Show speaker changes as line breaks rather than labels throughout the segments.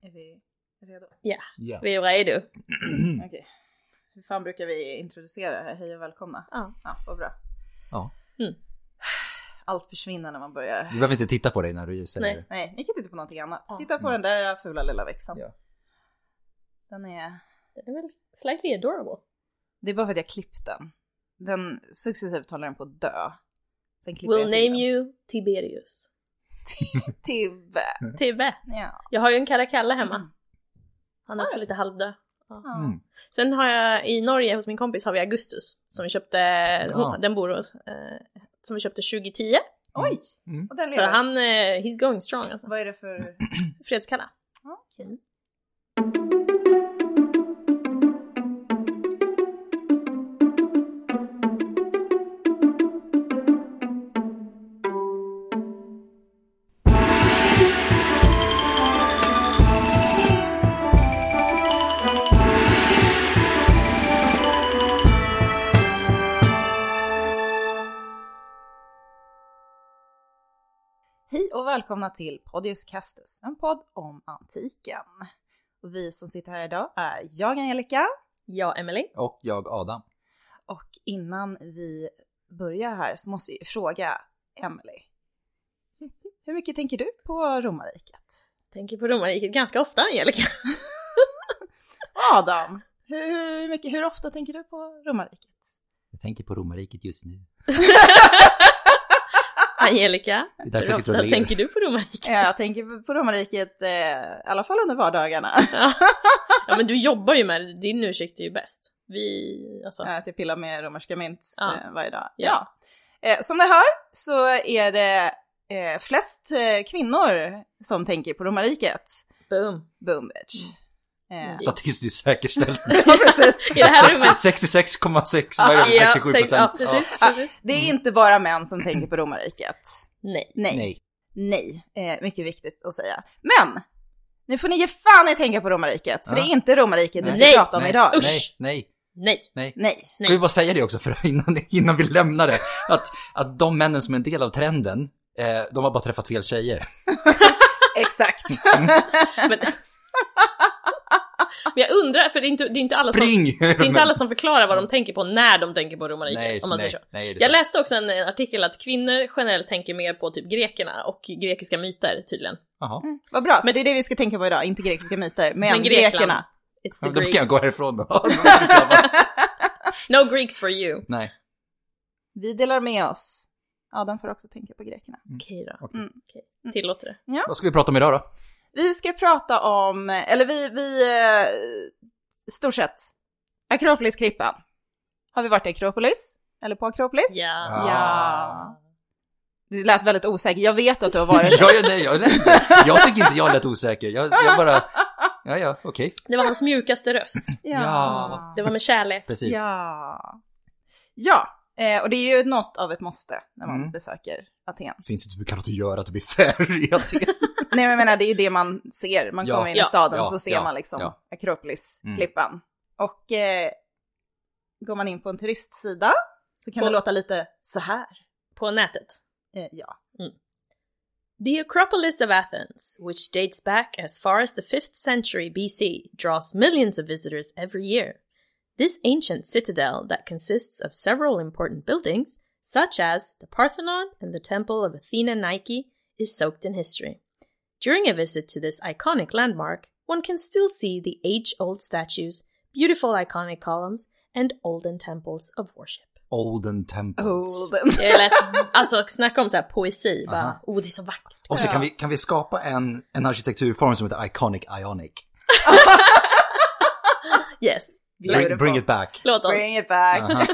Är vi redo?
Ja,
Ja.
vi är redo.
Okej. Hur fan brukar vi introducera? Hej och välkomna.
Ja.
Ja, vad bra.
Ja.
Mm.
Allt försvinner när man börjar.
Du behöver inte titta på dig när du säger
Nej.
det.
Nej, ni kan titta på någonting annat.
Ja.
Titta på den där fula lilla växeln.
Ja.
Den är...
Den är väl slightly adorable.
Det är bara för att jag klippt den. Den successivt håller den på att dö. Sen
We'll name
den.
you Tiberius.
Tibbe.
Tibbe.
Ja.
Jag har ju en karakalle hemma.
Mm.
Han är också lite halvdöd. Ja.
Ja.
Mm.
Sen har jag i Norge hos min kompis har vi Augustus som vi köpte, hon, den bor hos, eh, som vi köpte 2010.
Oj!
Mm.
Den
Så han, eh, he's going strong alltså.
Vad är det för...
Fredskalla.
Ja, och välkomna till Podius Castus, en podd om antiken. Och vi som sitter här idag är jag Angelica
Ja, Emily.
Och jag Adam.
och innan vi börjar här så måste vi fråga Emily. Hur mycket tänker du på romarriket?
Tänker på romarriket ganska ofta, Angelica.
Adam, hur, hur, mycket, hur ofta tänker du på romarriket?
Jag tänker på romarriket just nu.
Angelica, hur ofta tänker du på romarriket?
Ja, jag tänker på romarriket eh, i alla fall under vardagarna.
Ja. ja, men du jobbar ju med det. Din ursäkt är ju bäst. Vi, alltså.
Att jag pillar med romerska mynt
Ja.
eh, varje dag.
Ja.
Ja. Eh, som ni hör så är det eh, flest eh, kvinnor som tänker på romarriket.
Boom.
Boom bitch.
Mm.
Eh,
Statistiskt säkerställt.
ja, precis.
I det här rummet.
66,6 vad är det?
Ja,
67
sex- ja,
procent.
precis,
Ja,
precis.
det är inte bara män som tänker på romarriket.
Nej.
Nej.
Nej.
Eh, mycket viktigt att säga. Men! Nu får ni ge fan i tänka på romarriket, för
Ja.
det är inte romarriket vi ska
Nej.
prata om
nej,
idag.
Usch.
Nej, nej,
Nej.
nej.
Nej.
Nej.
Ska vi bara säga det också för innan, innan vi lämnar det. Att, att de männen som är en del av trenden, eh, de har bara träffat fel tjejer.
Exakt.
Men... Men jag undrar, för det är inte, det är inte alla som...
Spring!
Det är inte alla som förklarar vad de tänker på när de tänker på romarriket,
Nej,
om man
nej,
säger så.
nej,
Jag
så.
läste också en en artikel att kvinnor generellt tänker mer på typ grekerna och grekiska myter tydligen.
Jaha.
Vad bra, men det är det vi ska tänka på idag, inte grekiska myter, men,
Men Grekland.
grekerna.
It's the
Ja, Då kan jag gå härifrån då.
No Greeks for you.
Nej.
Vi delar med oss. Adam får också tänka på grekerna.
Okej då.
Mm.
Okej. Tillåter det.
Vad ska vi prata om idag då?
Vi ska prata om, eller vi, vi, eh, stort sett, Akropolisklippan. Har vi varit i Akropolis? Eller på Akropolis?
Ja.
Ja. Du lät väldigt osäker, jag vet att du har varit
jag, jag, nej, jag, nej, jag tycker inte jag lät osäker. Jag, jag bara... Ja, ja, okej.
Det var hans mjukaste röst.
Ja.
Det var med kärlek.
Precis.
Ja. Ja, eh, och det är ju något av ett måste när man
Mm.
besöker Aten.
Finns inte så mycket annat att göra att det blir färre i Aten.
Nej men jag menar det är ju det man ser, man
Ja.
kommer in i staden och så ser man liksom
ja.
Akropolisklippan. Och eh, går man in på en turistsida så kan
På-
det låta lite så här.
På nätet.
Eh, ja.
The Acropolis of Athens, which dates back as far as the 5th century BC, draws millions of visitors every year. This ancient citadel that consists of several important buildings, such as the Parthenon and the Temple of Athena Nike, is soaked in history. During a visit to this iconic landmark, one can still see the age old statues, beautiful iconic columns, and olden temples of worship.
Olden Temples.
Olden.
Jag lät, alltså snacka om så här poesi, bara,
Aha.
oh det är så vackert.
Och så kan vi, kan vi skapa en, en arkitekturform som heter Iconic Ionic.
Yes.
Bring, bring it back.
Låt oss.
Bring it back.
Aha.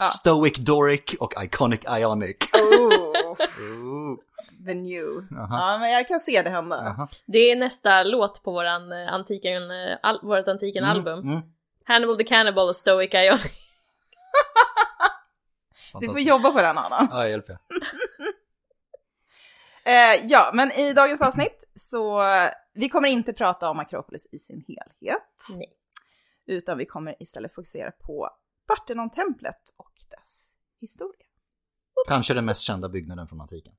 Stoic Doric och Iconic Ionic.
Oh,
Ooh.
The new.
Aha.
Ja men jag kan se det hända.
Aha.
Det är nästa låt på våran eh, antiken, eh, al- vårt antiken
Mm,
album.
mm.
Hannibal the Cannibal och Stoic Ionic.
Du får jobba på den Anna.
Ja, jag hjälper.
Eh, ja, men i dagens avsnitt så vi kommer inte prata om Akropolis i sin helhet.
Nej.
Utan vi kommer istället fokusera på Parthenon-templet och dess historia.
Kanske den mest kända byggnaden från antiken.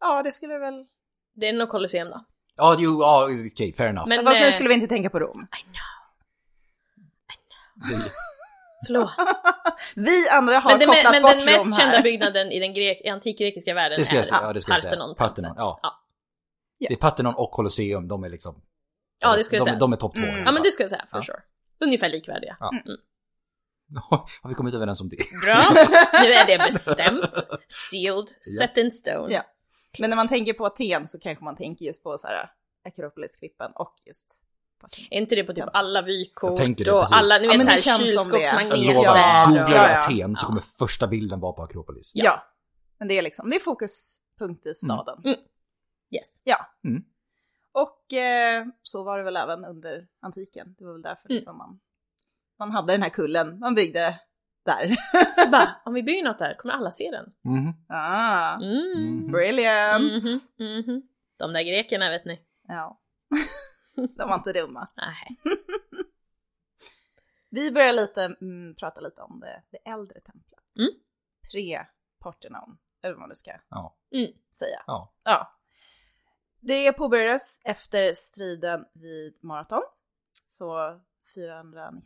Ja, det skulle väl...
Det är nog Colosseum då.
Ja, jo, ja, okej, fair enough.
Men,
Fast nu
eh,
skulle vi inte tänka på Rom.
I know.
Så-
Förlåt.
Vi andra har
Men, det,
kopplat
men
bort
den mest
Rom
kända
här.
byggnaden i den grek, i antikgrekiska världen
Det skulle jag
är
säga, ja, det skulle jag säga.
Parthenon.
Parthenon, ja.
ja.
Det är Parthenon och Colosseum, de är liksom...
Ja, det skulle jag
de,
säga.
De är topp två.
Mm.
Ja men det skulle jag säga, for
Ja.
sure. Ungefär likvärdiga.
Ja.
Mm.
Har vi kommit överens om det?
Bra, nu är det bestämt. Sealed,
Ja.
set in stone.
Ja. Men när man tänker på Aten så kanske man tänker just på så här Akropolisklippan och just.
Är inte det på typ alla vykort
Jag det,
och
precis.
alla, ni
Ja,
vet
som det.
Jag
kylskåpsmagneter.
lovar,
Ja,
googlar
ja,
du
ja.
Aten så
Ja.
kommer första bilden vara på Akropolis.
Ja. Men det är liksom, det är fokuspunkt i staden.
Mm. Yes.
Ja.
Mm.
Och eh, så var det väl även under antiken. Det var väl därför
Mm.
liksom man, man hade den här kullen man byggde där.
Bara, om vi bygger något där kommer alla se den.
Mhm.
ah,
Mm.
Mhm.
brilliant!
Mhm, mhm. De där grekerna vet ni.
Ja. De var inte dumma.
Nej.
Vi börjar lite mm, prata lite om det, det äldre templet.
Mm.
Pre-Parthenon, eller vad man nu ska
Ja.
säga.
Ja.
Ja. Det påbörjades efter striden vid Marathon. Så 490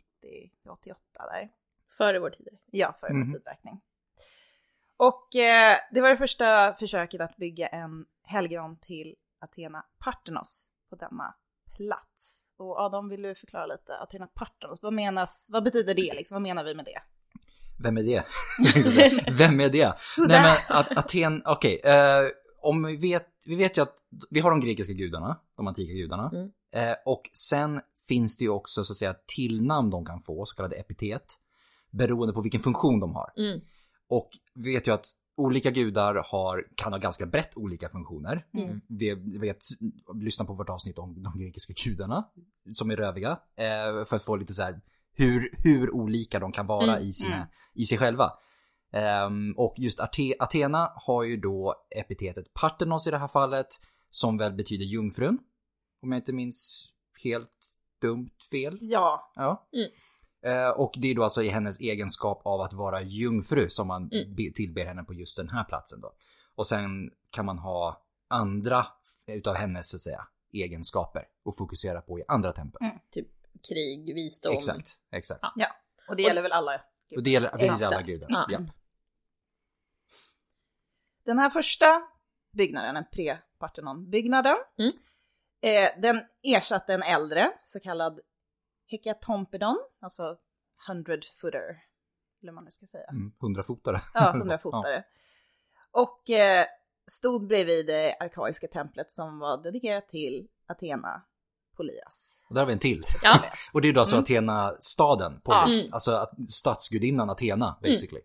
88 där.
Före vår tid.
Ja, för
Mhm.
vår tidräkning. Och eh, det var det första försöket att bygga en helgon till Athena Parthenos på denna plats. Och Adam, vill du förklara lite? Athena Parthenos, vad menas, vad betyder det liksom? Vad menar vi med det?
Vem är det? Vem är det? Nej men Aten, okej. eh, om vi vet, vi vet ju att vi har de grekiska gudarna, de antika gudarna.
Mm.
Eh, och sen finns det ju också så att säga tillnamn de kan få, så kallade epitet. Beroende på vilken funktion de har.
Mm.
Och vi vet ju att olika gudar har, kan ha ganska brett olika funktioner.
Mm.
Vi vet, lyssna på vårt avsnitt om de grekiska gudarna, som är röviga. Eh, för att få lite så här hur, hur olika de kan vara
Mm,
i, sina,
mm.
i sig själva. Ehm, och just Athena har ju då epitetet Parthenos i det här fallet, som väl betyder jungfrun. Om jag inte minns helt dumt fel.
Ja,
Ja.
Mm.
Eh, och det är då alltså i hennes egenskap av att vara jungfru som man
Mm.
be- tillber henne på just den här platsen då. Och sen kan man ha andra utav hennes så att säga egenskaper och fokusera på i andra tempel.
Mm.
Typ krig, visdom.
Exakt, exakt.
Ja.
ja. Och det gäller väl alla
Och det gäller precis alla gudar.
Ja.
Japp.
Den här första byggnaden, den pre-Parthenon-byggnaden,
Mm.
Eh, den ersatte en äldre så kallad Hekatompedon, alltså 100-footer, eller man nu ska säga.
Mm, hundrafotare.
Ja, 100-fotare. Och eh, stod bredvid det arkaiska templet som var dedikerat till Athena Polias.
Och där har vi en till.
Ja.
Och det är då alltså
Mm.
Athena-staden, Polis.
Mm.
Alltså stadsgudinnan Athena, basically.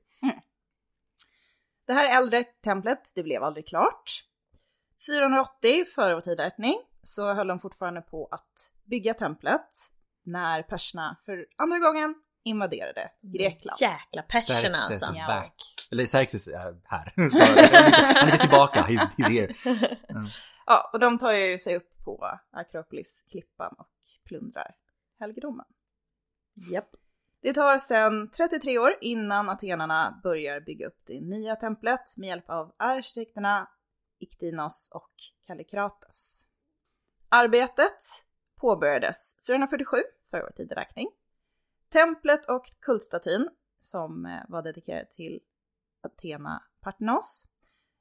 Det här äldre templet, det blev aldrig klart. 480 före vår tidräkning så höll de fortfarande på att bygga templet när perserna för andra gången invaderade Grekland.
Jäkla perserna
Xerxes
alltså.
is
Ja.
back. Eller Xerxes är här. Han är- tillbaka, he's, he's here.
Ja, och de tar ju sig upp på Akropolis-klippan och plundrar helgedomen.
Japp.
Det tar sedan 33 år innan atenarna börjar bygga upp det nya templet med hjälp av arkitekterna Iktinos och Kallikrates. Arbetet påbörjades 447 för vår tideräkning. Templet och kultstatyn som eh, var dedikerad till Athena Parthenos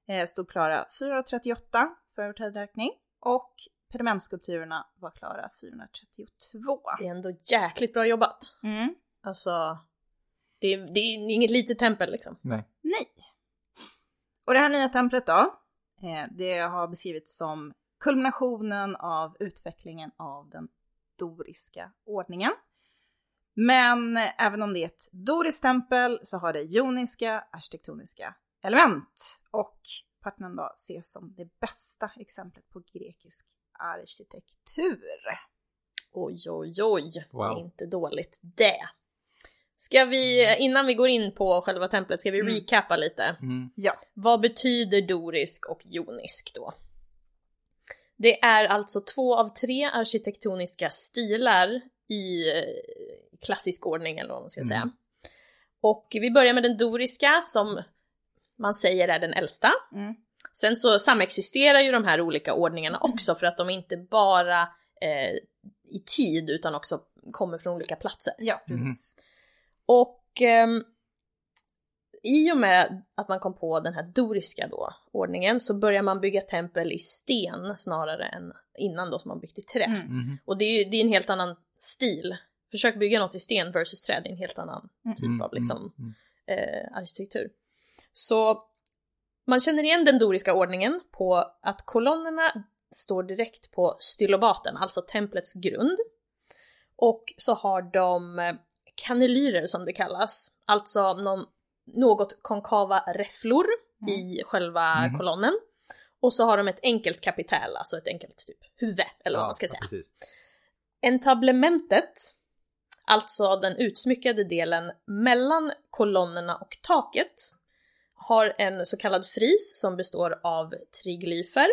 eh, stod klara 438 för vår tideräkning och pergamentskulpturerna var klara 432.
Det är ändå jäkligt bra jobbat.
Mm.
Alltså, det är, det är inget litet tempel liksom.
Nej.
Nej. Och det här nya templet då, eh, det har beskrivits som kulminationen av utvecklingen av den doriska ordningen. Men även om det är ett doriskt tempel så har det joniska arkitektoniska element och Parthenon då ses som det bästa exemplet på grekisk arkitektur.
Oj, oj, oj.
Wow.
Det är inte dåligt det. Ska vi, innan vi går in på själva templet, ska vi
Mm.
recappa lite?
Mm.
Ja.
Vad betyder dorisk och jonisk då? Det är alltså två av tre arkitektoniska stilar i eh, klassisk ordning eller vad man ska
Mm.
säga. Och vi börjar med den doriska som man säger är den äldsta.
Mm.
Sen så samexisterar ju de här olika ordningarna också för att de inte bara eh, i tid utan också kommer från olika platser.
Ja, precis.
Och ehm, i och med att man kom på den här doriska då, ordningen så börjar man bygga tempel i sten snarare än innan då som man byggt i trä.
Mm.
Mhm.
Och det är ju det är en helt annan stil. Försök bygga något i sten versus träd, det är en helt annan typ
Mm,
av liksom
mm,
eh, arkitektur. Så man känner igen den doriska ordningen på att kolonnerna står direkt på stylobaten, alltså templets grund. Och så har de eh, kanylyrer som det kallas, alltså någon, något konkava räfflor i själva
Mhm.
kolonnen. Och så har de ett enkelt kapitel, alltså ett enkelt typ huvud, eller vad
Ja,
man ska
ja,
säga.
precis.
Entablementet, alltså den utsmyckade delen mellan kolonnerna och taket, har en så kallad fris som består av triglyfer,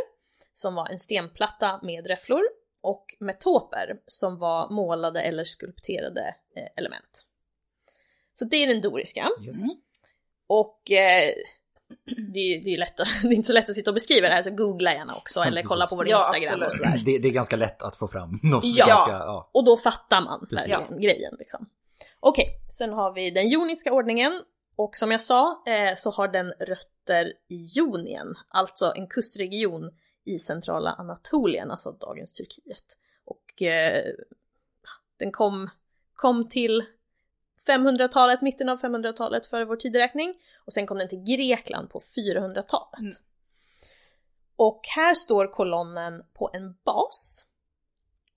som var en stenplatta med räfflor, och metoper som var målade eller skulpterade eh, element. Så det är den doriska.
Yes.
Och eh, det, är, det, är lätt, det är inte så lätt att sitta och beskriva det här, så googla gärna också, eller
precis.
kolla på vår
Ja,
Instagram och
absolut.
sådär.
Det, det är ganska lätt att få fram något
Ja.
ganska, ja.
Och då fattar man
Precis.
verkligen grejen liksom. Okej, sen har vi den joniska ordningen. Och som jag sa eh, så har den rötter i Jonien, alltså en kustregion i centrala Anatolien, alltså dagens Turkiet. Och eh, den kom, kom till 500-talet, mitten av 500-talet före vår tideräkning. Och sen kom den till Grekland på 400-talet.
Mm.
Och här står kolonnen på en bas.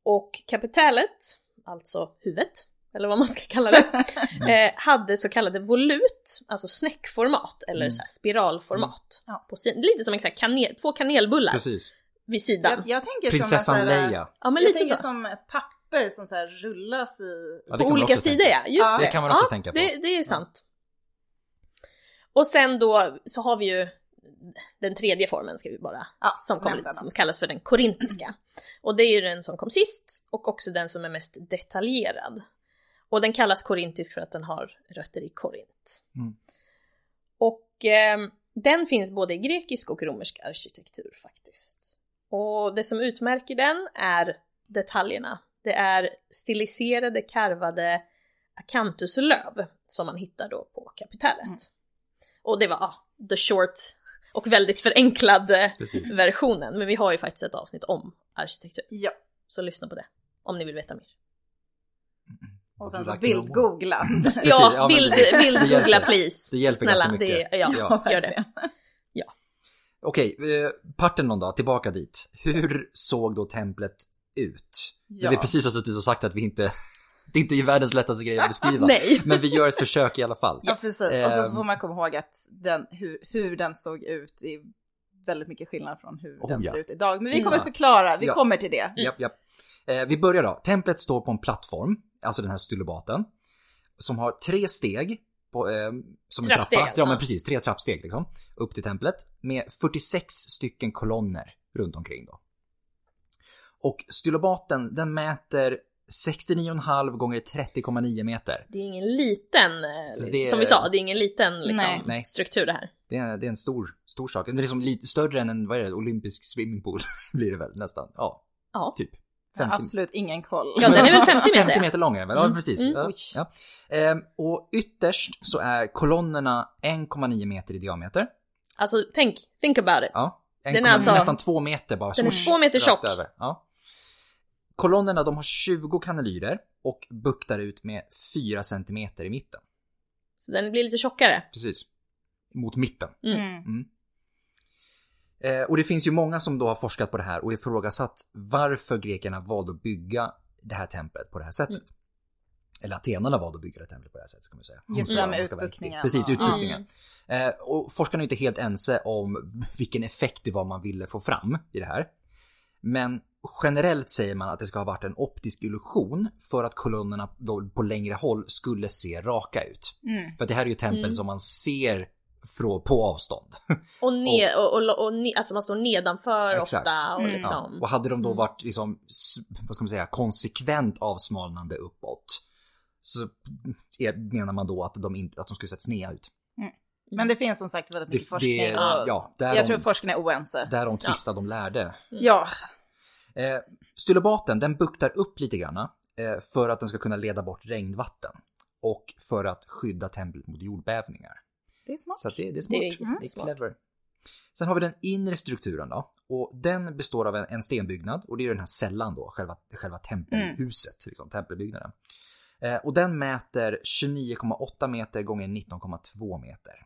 Och kapitalet, alltså huvudet, eller vad man ska kalla det, eh, hade så kallade volut, alltså snäckformat eller
Mm.
så här spiralformat.
Ja.
På sin, lite som en kanel, två kanelbullar
Precis.
vid sidan.
Jag, jag tänker
Prinsessan
som en
Leia.
ja men
Jag
lite
tänker
så.
som ett papper som så här rullas i...
Ja, det
på
kan man
olika
också
sidor
tänka.
ja, just
Ja,
det.
det kan man också
ja,
tänka på.
Det, det är sant. Och sen då så har vi ju den tredje formen ska vi bara,
Ja,
som, kom, som kallas för den korintiska. Och det är ju den som kom sist och också den som är mest detaljerad. Och den kallas korintisk för att den har rötter i Korint.
Mm.
Och ehm, den finns både i grekisk och romersk arkitektur faktiskt. Och det som utmärker den är detaljerna. Det är stiliserade karvade akantuslöv som man hittar då på kapitellet.
Mm.
Och det var ah, the short och väldigt förenklade
Precis.
versionen. Men vi har ju faktiskt ett avsnitt om arkitektur.
Ja,
Så lyssna på det. Om ni vill veta mer.
och sen så bildgoogla.
Precis,
Ja,
ja,
bild,
det-
bild
det hjälper.
googla please.
Det hjälper
Snälla,
ganska mycket.
Det, ja,
Ja.
gör det.
verkligen.
Okej, eh, Parthenon då, tillbaka dit. Hur såg då templet ut?
Ja.
Vi precis har suttit och sagt att vi inte, det är inte är världens lättaste grej att beskriva.
Nej.
Men vi gör ett försök i alla fall.
Ja, precis. Och sen så
Ehm.
får man komma ihåg att den, hur, hur den såg ut är väldigt mycket skillnad från hur
Oh,
den
ja.
ser ut idag. Men vi kommer
Ja.
förklara, vi
Ja.
kommer till det.
Japp, japp. Eh, vi börjar då. Templet står på en plattform, alltså den här stylobaten, som har tre steg på, eh, som en trappa. Ja, men
ja.
precis, tre trappsteg liksom. Upp till templet med 46 stycken kolonner runt omkring då. Och stylobaten, den mäter 69,5 gånger 30,9 meter.
Det är ingen liten, eh,
det är-
som vi sa, det är ingen liten liksom,
Nej.
Struktur det här.
Det är, det är en stor, stor sak. Det är liksom lite större än en, vad är det, olympisk swimmingpool blir det väl nästan. Ja,
Ja.
typ. 50
Absolut ingen koll.
Ja, den är väl 50 meter?
50 meter lång är väl? Ja,
Mm.
precis.
Mm.
Ja. Ehm, och ytterst så är kolonnerna 1,9 meter i diameter.
Alltså tänk, think about it.
Ja.
Den är
1,9
alltså-
nästan två meter bara.
Den är
swoosh,
två meter
rakt
tjock.
Över. Ja. Kolonnerna de har 20 kanylyrer och buktar ut med 4 centimeter i mitten.
Så den blir lite tjockare.
Precis. Mot mitten.
Mm.
Eh, och det finns ju många som då har forskat på det här och ifrågasatt varför grekerna valde att bygga det här templet på det här sättet.
Mm.
Eller atenarna valde att bygga det här templet på det här sättet ska man säga.
Just det där med utbuktningen.
Precis,
Ja.
utbuktningen. Eh, och forskarna är inte helt ense om vilken effekt det var man ville få fram i det här. Men generellt säger man att det ska ha varit en optisk illusion för att kolonnerna då på längre håll skulle se raka ut.
Mm.
För det här är ju tempel
Mm.
som man ser från, på avstånd.
Och, ne- och, och, och, ne- alltså man står nedanför
Exakt.
ofta och
Mm.
liksom.
Och hade de då
Mm.
varit liksom, vad ska man säga, konsekvent avsmalnande uppåt så är, menar man då att de, inte, att de skulle sett sneda ut.
Men det finns som sagt väldigt mycket
Det,
forskning.
det,
och
ja, där
jag tror forskarna är oense.
där de tvistade de lärde.
Ja,
Eh, stylobaten den buktar upp lite grann eh, för att den ska kunna leda bort regnvatten. Och för att skydda templet mot jordbävningar.
det är smart.
Så att det, det är smart.
Det är
Det är, clever. Sen har vi den inre strukturen då. Och den består av en, en stenbyggnad och det är den här sällan då, själva, själva tempelhuset, liksom, tempelbyggnaden. Eh, och den mäter 29,8 meter gånger 19,2 meter.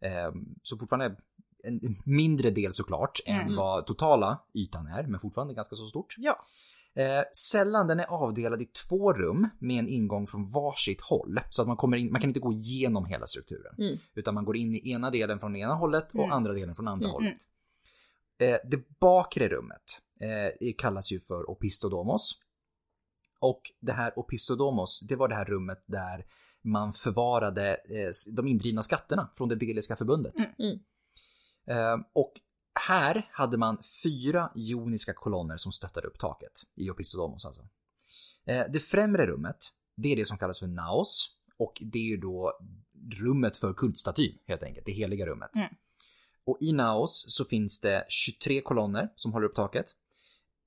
Eh, så fortfarande en mindre del såklart än
Mm.
vad totala ytan är, men fortfarande ganska så stort.
Ja.
Eh, sällan den är avdelad i två rum med en ingång från varsitt håll. Så att man, kommer in, man kan inte gå igenom hela strukturen.
Mm.
Utan man går in i ena delen från ena hållet och
Mm.
andra delen från andra
Mm.
hållet. Eh, det bakre rummet eh, kallas ju för opistodomos. Och det här opistodomos, det var det här rummet där man förvarade eh, de indrivna skatterna från det Deliska förbundet.
Mm.
Eh, och här hade man fyra joniska kolonner som stöttade upp taket i Opistodomos alltså. Eh, det främre rummet, det är det som kallas för naos och det är ju då rummet för kultstatyn helt enkelt, det heliga rummet.
Mm.
Och i naos så finns det 23 kolonner som håller upp taket.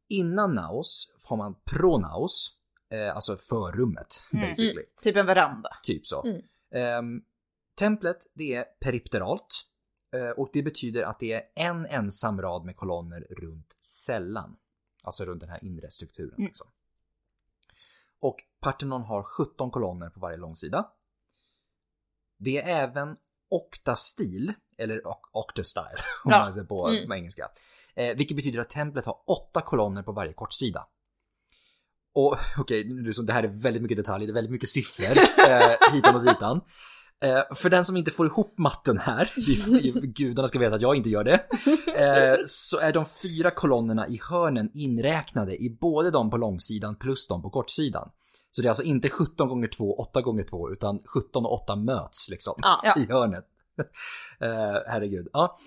Innan naos har man pronaos, eh, alltså förrummet
Mm.
basically.
Typ en veranda.
Typ så.
Mm.
Ehm, templet det är peripteralt och det betyder att det är en ensam rad med kolonner runt sällan. Alltså runt den här inre strukturen.
Mm.
Liksom. Och Parthenon har 17 kolonner på varje långsida. Det är även oktastil, eller octastyle om
Ja.
man säger på,
Mm.
engelska. Eh, vilket betyder att templet har åtta kolonner på varje kortsida. Och okej, så- det här är väldigt mycket detaljer, det är väldigt mycket siffror eh, hitan och ditan. Eh, för den som inte får ihop matten här, gudarna ska veta att jag inte gör det, eh, så är de fyra kolonnerna i hörnen inräknade i både de på långsidan plus de på kortsidan. Så det är alltså inte 17 gånger 2, 8 gånger 2, utan 17 och 8 möts liksom
Ja.
I hörnet. Eh, herregud. Ja.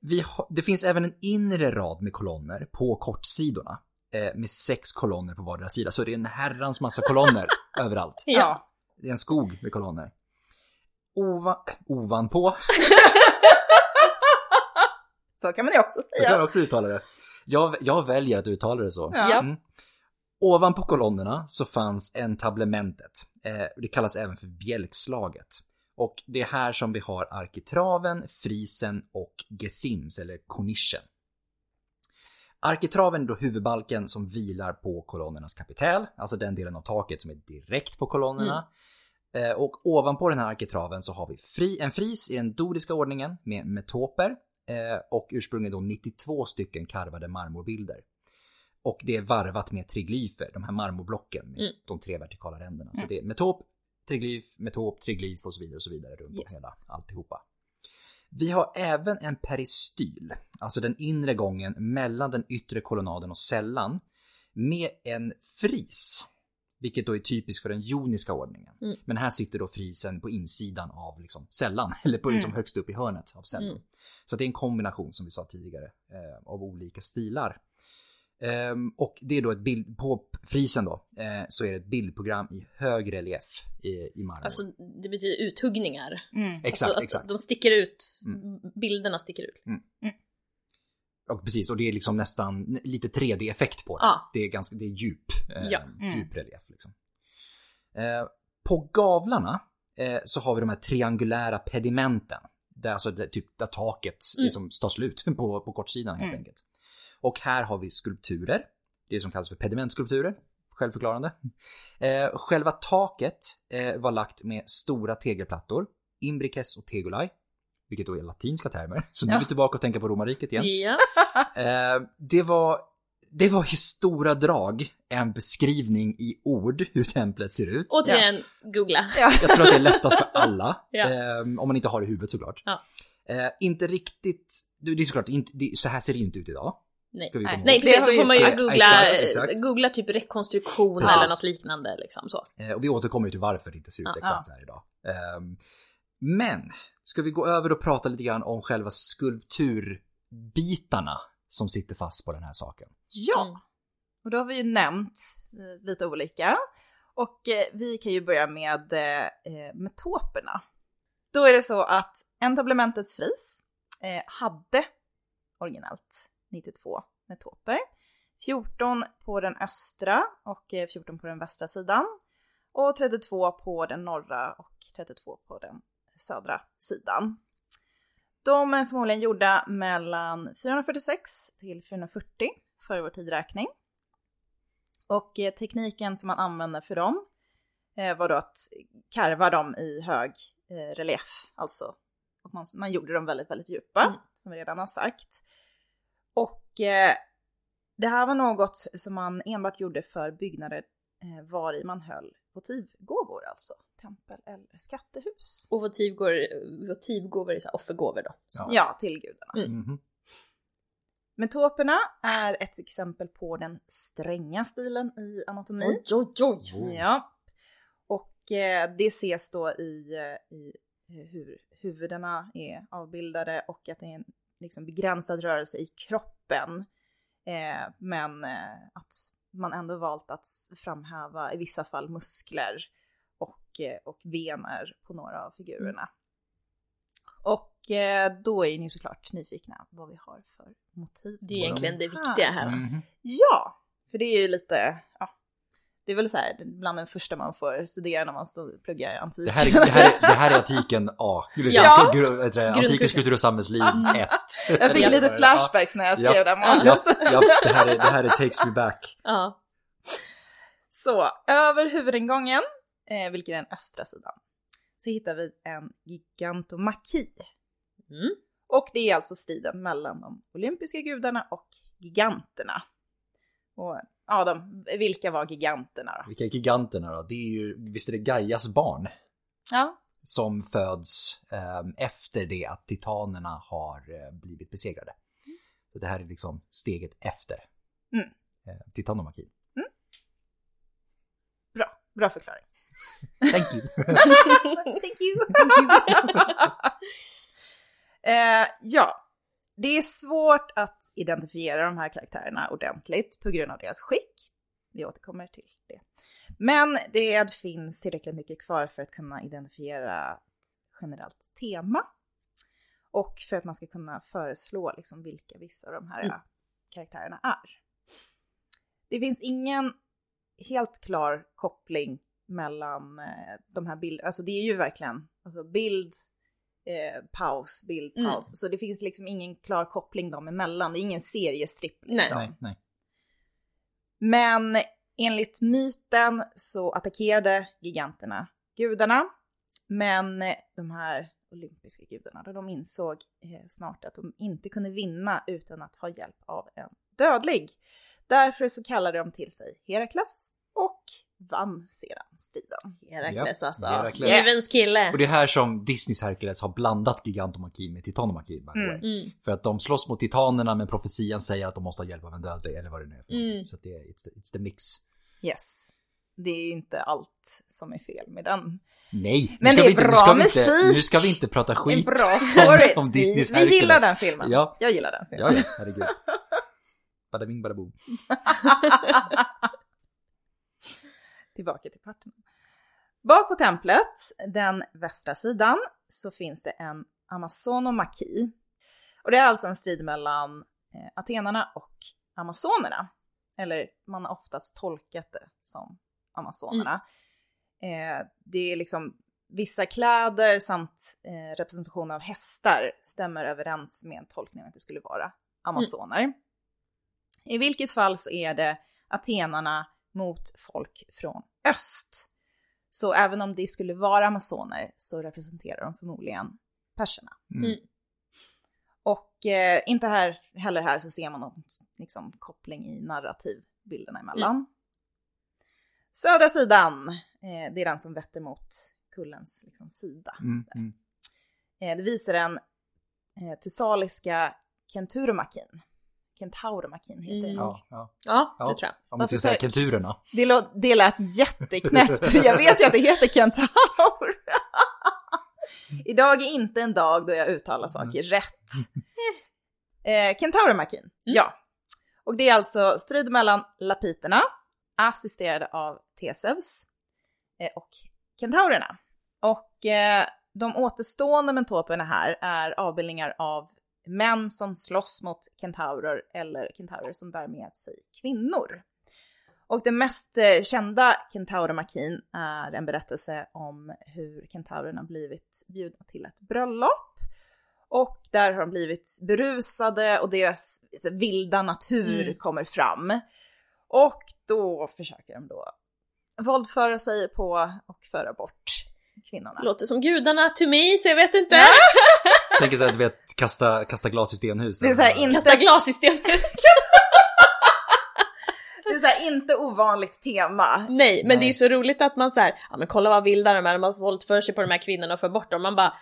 Vi har, det finns även en inre rad med kolonner på kortsidorna. Med sex kolonner på vardera sida. Så det är en herrans massa kolonner överallt.
Ja.
Det är en skog med kolonner. Ova, ovanpå,
Så kan man ju också
så kan
säga.
jag också uttala det. Jag, jag väljer att uttala det så.
Ja.
Mm. Ovanpå kolonnerna så fanns entablementet. Eh, det kallas även för bjälkslaget. Och det är här som vi har arkitraven, frisen och gesims eller kornischen. Arkitraven är då huvudbalken som vilar på kolonnernas kapitel, alltså den delen av taket som är direkt på kolonnerna. Eh, Och ovanpå den här arkitraven så har vi fri, en fris i den doriska ordningen med metoper eh, och ursprungligen då 92 stycken karvade marmorbilder. Och det är varvat med triglyfer, de här marmorblocken med
Mm.
de tre vertikala ränderna. Så
Mm.
det är metop, triglyf, metop, triglyf och så vidare och så vidare runt om
Yes.
hela alltihopa. Vi har även en peristyl, alltså den inre gången mellan den yttre kolonaden och sällan, med en fris. Vilket då är typiskt för den joniska ordningen.
Mm.
Men här sitter då frisen på insidan av liksom sällan, eller på liksom
Mm.
högst upp i hörnet av sällan.
Mm.
Så det är en kombination som vi sa tidigare eh, av olika stilar. Ehm, och det är då ett bild, på frisen då, eh, så är det ett bildprogram i hög relief i, i marmor.
Alltså det betyder uthuggningar.
Mm.
exakt,
alltså, att
exakt.
De sticker ut,
Mm.
bilderna sticker ut. Liksom.
Och precis, och det är liksom nästan lite 3D-effekt på det.
Ja.
Det är ganska, det är djup, eh,
Ja.
Mm.
djup relief liksom. Eh, på gavlarna eh, så har vi de här triangulära pedimenten. Där, alltså, där, typ, där taket
Mm.
liksom tar slut på, på kortsidan helt
Mm.
enkelt. Och här har vi skulpturer. Det som kallas för pedimentskulpturer. Självförklarande. Eh, själva taket eh, var lagt med stora tegelplattor. Imbrices och tegulae. Vilket då är latinska termer. Så nu är
Ja.
vi tillbaka och tänka på romarriket igen.
Ja.
Eh, det var det var i stora drag en beskrivning i ord hur templet ser ut.
Återigen, googla.
Ja.
Jag tror att det är lättast för alla.
Ja.
eh, om man inte har det i huvudet såklart.
Ja.
Eh, inte riktigt, det är såklart, inte, det, så här ser det ju inte ut idag.
Nej. Nej precis, då får man ju
sagt.
googla,
Exakt, exakt.
googla typ rekonstruktion
Precis.
eller något liknande liksom så.
Eh, och vi återkommer ju till varför det inte ser ut
Ja.
exakt så här idag. Ehm, men, ska vi gå över och prata lite grann om själva skulpturbitarna som sitter fast på den här saken.
Ja,
Mm.
och då har vi ju nämnt eh, lite olika. Och eh, vi kan ju börja med eh, eh, metoperna. Då är det så att entablementets fris eh, hade originellt 92 metoper. 14 på den östra och eh, 14 på den västra sidan. Och 32 på den norra och 32 på den södra sidan. De är förmodligen gjorda mellan 446 till 440 före vår tidräkning. Och eh, tekniken som man använde för dem eh, var då att karva dem i hög eh, relief, alltså man, man gjorde dem väldigt, väldigt djupa,
Mm.
som vi redan har sagt. Och eh, det här var något som man enbart gjorde för byggnader eh, var i man höll votivgåvor, alltså tempel eller skattehus.
Och votivgåvor, votivgåvor är så offergåvor då.
Ja.
Ja, till gudarna.
Mm.
Mhm.
Metoperna är ett exempel på den stränga stilen i anatomi.
Oj, oj, oj!
Ja. Och eh, det ses då i, eh, i hur huvudena är avbildade och att det är en liksom, begränsad rörelse i kroppen. Eh, men eh, att man ändå valt att framhäva i vissa fall muskler och, eh, och vener på några av figurerna. Och eh, då är ni såklart nyfikna vad vi har för motiv.
Det är egentligen det viktiga här?
Mhm.
Ja, för det är ju lite, ja, det är väl så här bland det första man får studera när man står och pluggar antiken.
Det här, är, det, här är, det här är antiken A. Så,
Ja.
Antikens kultur och samhällsliv 1.
Jag fick lite flashbacks när jag skrev
Ja.
det här
Ja, ja, det, här är, det här är takes me back.
Ja.
Så, över huvudingången, eh, vilket är den östra sidan, så hittar vi en gigantomaki.
Mm.
Och det är alltså striden mellan de olympiska gudarna och giganterna. Och ja, de, vilka var giganterna då?
Vilka är giganterna då? Det är ju, visst är det Gaias barn
Ja,
som föds eh, efter det att titanerna har eh, blivit besegrade. Så det här är liksom steget efter
Mm.
eh, titanomakin.
bra, bra förklaring.
Thank you.
Thank you. eh, ja, det är svårt att identifiera de här karaktärerna ordentligt på grund av deras skick. Vi återkommer till det. Men det finns tillräckligt mycket kvar för att kunna identifiera ett generellt tema. Och för att man ska kunna föreslå liksom vilka vissa av de här
Mm.
karaktärerna är. Det finns ingen helt klar koppling mellan eh, de här bilderna. Alltså det är ju verkligen alltså bild, eh, paus, bild,
Mm.
paus. Så det finns liksom ingen klar koppling dem emellan. Det är ingen seriestripp
Nej.
liksom.
nej, nej.
Men enligt myten så attackerade giganterna gudarna. Men de här olympiska gudarna, då de insåg eh, snart att de inte kunde vinna utan att ha hjälp av en dödlig. Därför så kallade de till sig Herakles vann sedan striden.
Herakles
Ja,
alltså.
Herakles.
Juvens kille.
Och det är här som Disneys Hercules har blandat gigantomaki med titanomaki. by the
Mm.
Mm.
För att de slåss mot titanerna men profetian säger att de måste ha hjälp av en dödlig eller vad det nu är för
Mm.
Så att det är it's the, it's the mix.
Yes. Det är ju inte allt som är fel med den.
Nej, nu
Men
ska
det
vi
är
inte, nu
bra
ska vi
musik.
Inte, nu ska vi inte prata skit
bra story!
om
vi,
Disneys
vi gillar den filmen.
Ja.
Jag gillar den filmen.
Ja, ja, herregud. Bada bing, bada boom.
Tillbaka till parterna. Bak på templet, den västra sidan, så finns det en Amazonomaki. Och det är alltså en strid mellan eh, atenarna och amazonerna. Eller man har oftast tolkat det som amazonerna. Eh, det är liksom vissa kläder samt eh, representation av hästar stämmer överens med en tolkning av att det skulle vara amazoner. I vilket fall så är det atenarna mot folk från öst. Så även om det skulle vara amazoner så representerar de förmodligen perserna.
Mm.
Mm.
Och eh, inte här, heller här så ser man någon liksom, koppling i narrativbilderna emellan. Södra sidan, eh, det är den som vetter mot kullens liksom, sida.
Mm, mm.
Eh, det visar den eh, tessaliska kenturomakin. Kentauromakin heter den.
Mm.
Ja, ja.
Ja,
Ja.
det tror jag.
Om
Varför
säga kenturerna.
Det, lå- det lät jätteknäppt. Jag vet ju att det heter kentaur. Idag är inte en dag då jag uttalar saker rätt. Eh, Kentauromakin, ja. Och det är alltså strid mellan lapiterna, assisterade av Teseus, eh, och kentaurerna. Och eh, de återstående mentoperna här är avbildningar av män som slåss mot kentaurer eller kentaurer som bär med sig kvinnor. Och den mest eh, kända kentaurmakin är en berättelse om hur kentaurerna blivit bjudna till ett bröllop. Och där har de blivit berusade och deras alltså, vilda natur
Mm.
kommer fram. Och då försöker de då våldföra sig på och föra bort kvinnorna.
Låter som gudarna to me, så jag vet inte.
Tänker såhär, du vet, kasta, kasta glas i stenhus.
Det är så här, inte,
Kasta glas i stenhus.
det är så här, inte ovanligt tema.
Nej, men
Nej.
det är så roligt att man såhär, ja men kolla vad vilda de är, de har våldför sig på de här kvinnorna och för bort dem. Man bara,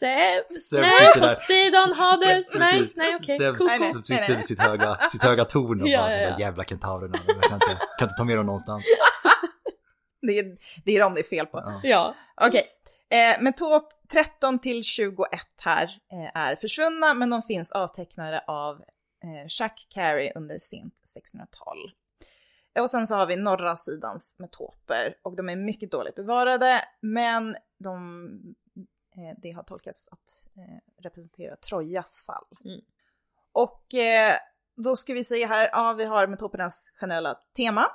Zeus, nej. Poseidon, Hades, nej, nej okej,
Zeus sitter
nej.
vid sitt höga, sitt höga torn och
Ja,
bara,
ja,
de
ja.
där jävla kentaurerna, jag kan inte, kan inte ta med dem någonstans.
Det är, det är dem det är fel på.
Ja.
Ja,
Okej, eh, men topp 13 till 21 här eh, är försvunna, men de finns avtecknade av eh, Jack Carey under sent 1600-tal. Och sen så har vi norra sidans metoper och de är mycket dåligt bevarade, men de, eh, det har tolkats att eh, representera Trojas fall.
Mm.
Och eh, då ska vi se här, ja vi har metopernas generella tema.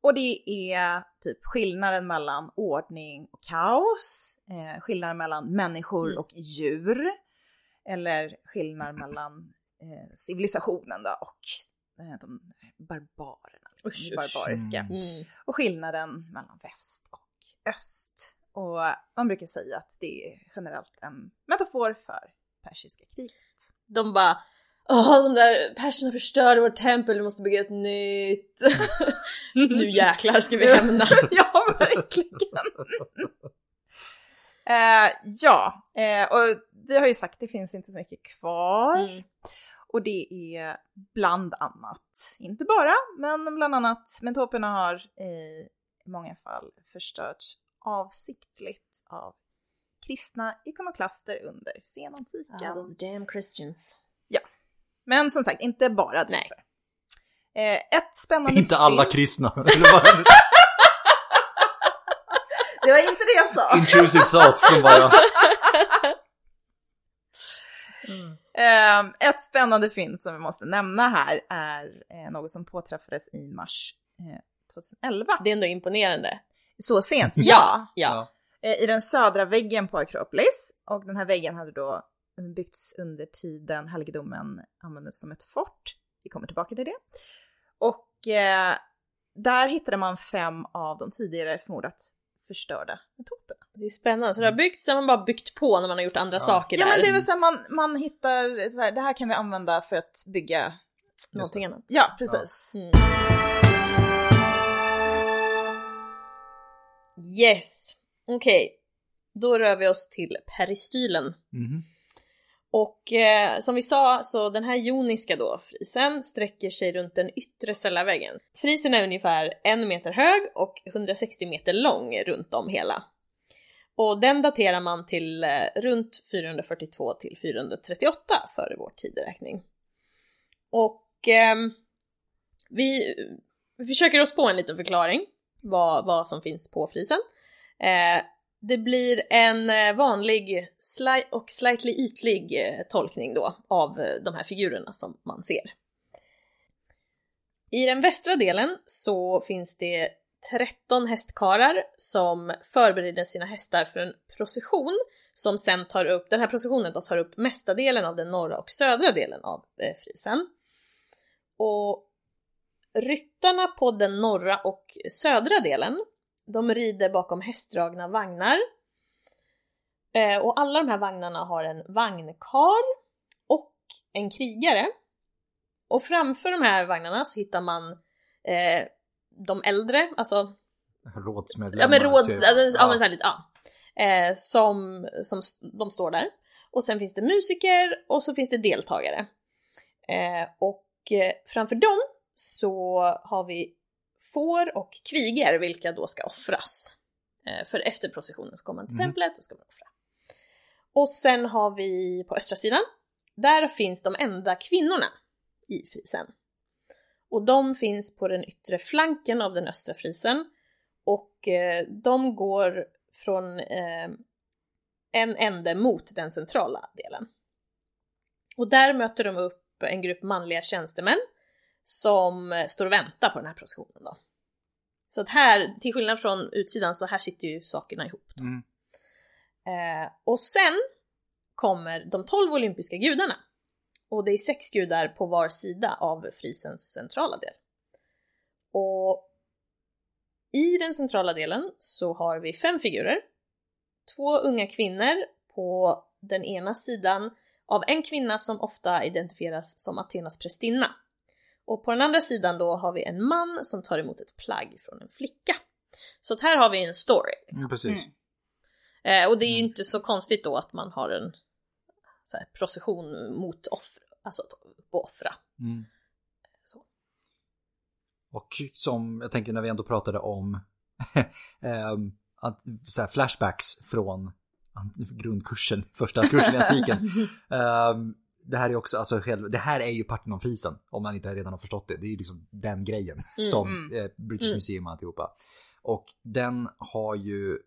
Och det är typ skillnaden mellan ordning och kaos, eh, skillnaden mellan människor
Mm.
och djur, eller skillnaden mellan eh, civilisationen då och eh, de barbarerna, liksom,
Usch,
barbariska.
Mm.
mm.
Och skillnaden mellan väst och öst. Och man brukar säga att det är generellt en metafor för persiska kriget.
de bara, åh de där perserna förstörde vårt tempel, vi måste bygga ett nytt. nu jäklar ska vi hämna.
ja, verkligen. Eh, ja, eh, och vi har ju sagt att det finns inte så mycket kvar.
Mm.
Och det är bland annat, inte bara, men bland annat, mentoperna har i många fall förstörts avsiktligt av kristna ikonoklaster under senantiken.
Ah, those damn Christians.
Men som sagt, inte bara därför.
Nej.
Eh, ett spännande
Inte alla kristna.
Det var inte det jag sa.
Intrusive thoughts som bara...
Eh, ett spännande fynd som vi måste nämna här är eh, något som påträffades i mars eh, 2011.
Det är ändå imponerande.
Så sent?
Ja.
ja. Eh, I den södra väggen på Akropolis. Och den här väggen hade då byggts under tiden helgedomen användes som ett fort. Vi kommer tillbaka till det. Och eh, där hittade man fem av de tidigare förmodat förstörda metoperna.
Det är spännande. Så det har byggts, sen har man bara byggt på när man har gjort andra
Ja.
saker
Ja
där.
men det är väl så här, man, man hittar, så här, det här kan vi använda för att bygga.
Någonting annat.
Ja, precis.
Mm. Yes, okej. Då rör vi oss till peristylen.
Mhm.
Och eh, som vi sa, så den här joniska då, frisen, sträcker sig runt den yttre cellarväggen. Frisen är ungefär en meter hög och 160 meter lång runt om hela. Och den daterar man till eh, runt 442 till 438 före vår tideräkning. Och eh, vi, vi försöker oss på en liten förklaring vad, vad som finns på frisen. Eh, det blir en eh, vanlig sli- och slightly ytlig eh, tolkning då av eh, de här figurerna som man ser. I den västra delen så finns det 13 hästkarlar som förbereder sina hästar för en procession som sen tar upp, den här processionen då tar upp mesta delen av den norra och södra delen av eh, frisen. Och ryttarna på den norra och södra delen, de rider bakom hästdragna vagnar. Eh, och alla de här vagnarna har en vagnkar och en krigare. Och framför de här vagnarna så hittar man eh, de äldre, alltså
Rådsmedlemmar.
Ja men råds...
typ.
Ja, ja.
Ja.
men så här lite, ja. Eh, som, som de står där. Och sen finns det musiker och så finns det deltagare. Eh, och eh, framför dem så har vi får och kviger vilka då ska offras. Eh, för efter processionen så kommer man till
Mhm.
templet och ska man offra. Och sen har vi på östra sidan, där finns de enda kvinnorna i frisen. Och de finns på den yttre flanken av den östra frisen och eh, de går från eh, en ände mot den centrala delen. Och där möter de upp en grupp manliga tjänstemän som står och väntar på den här processionen då. Så att här, till skillnad från utsidan, så här sitter ju sakerna ihop.
Mm.
Eh, och sen kommer de tolv olympiska gudarna. Och det är sex gudar på var sida av frisens centrala del. Och i den centrala delen så har vi fem figurer. Två unga kvinnor på den ena sidan av en kvinna som ofta identifieras som Athenas prästinna. Och på den andra sidan då har vi en man som tar emot ett plagg från en flicka. Så att här har vi en story. Liksom.
Mm, precis.
Mm.
Eh, och det är ju inte så konstigt då att man har en så här, procession mot offer, alltså att offra.
Mm.
Så.
Och som jag tänker när vi ändå pratade om ehm, att, så här, flashbacks från grundkursen, första kursen i antiken. Ehm, det här är också, alltså, själv, det här är ju Parthenonfrisen, om man inte redan har förstått det. Det är ju liksom den grejen som
Mm.
eh, British
Mm.
Museum och alltihopa. Och den har ju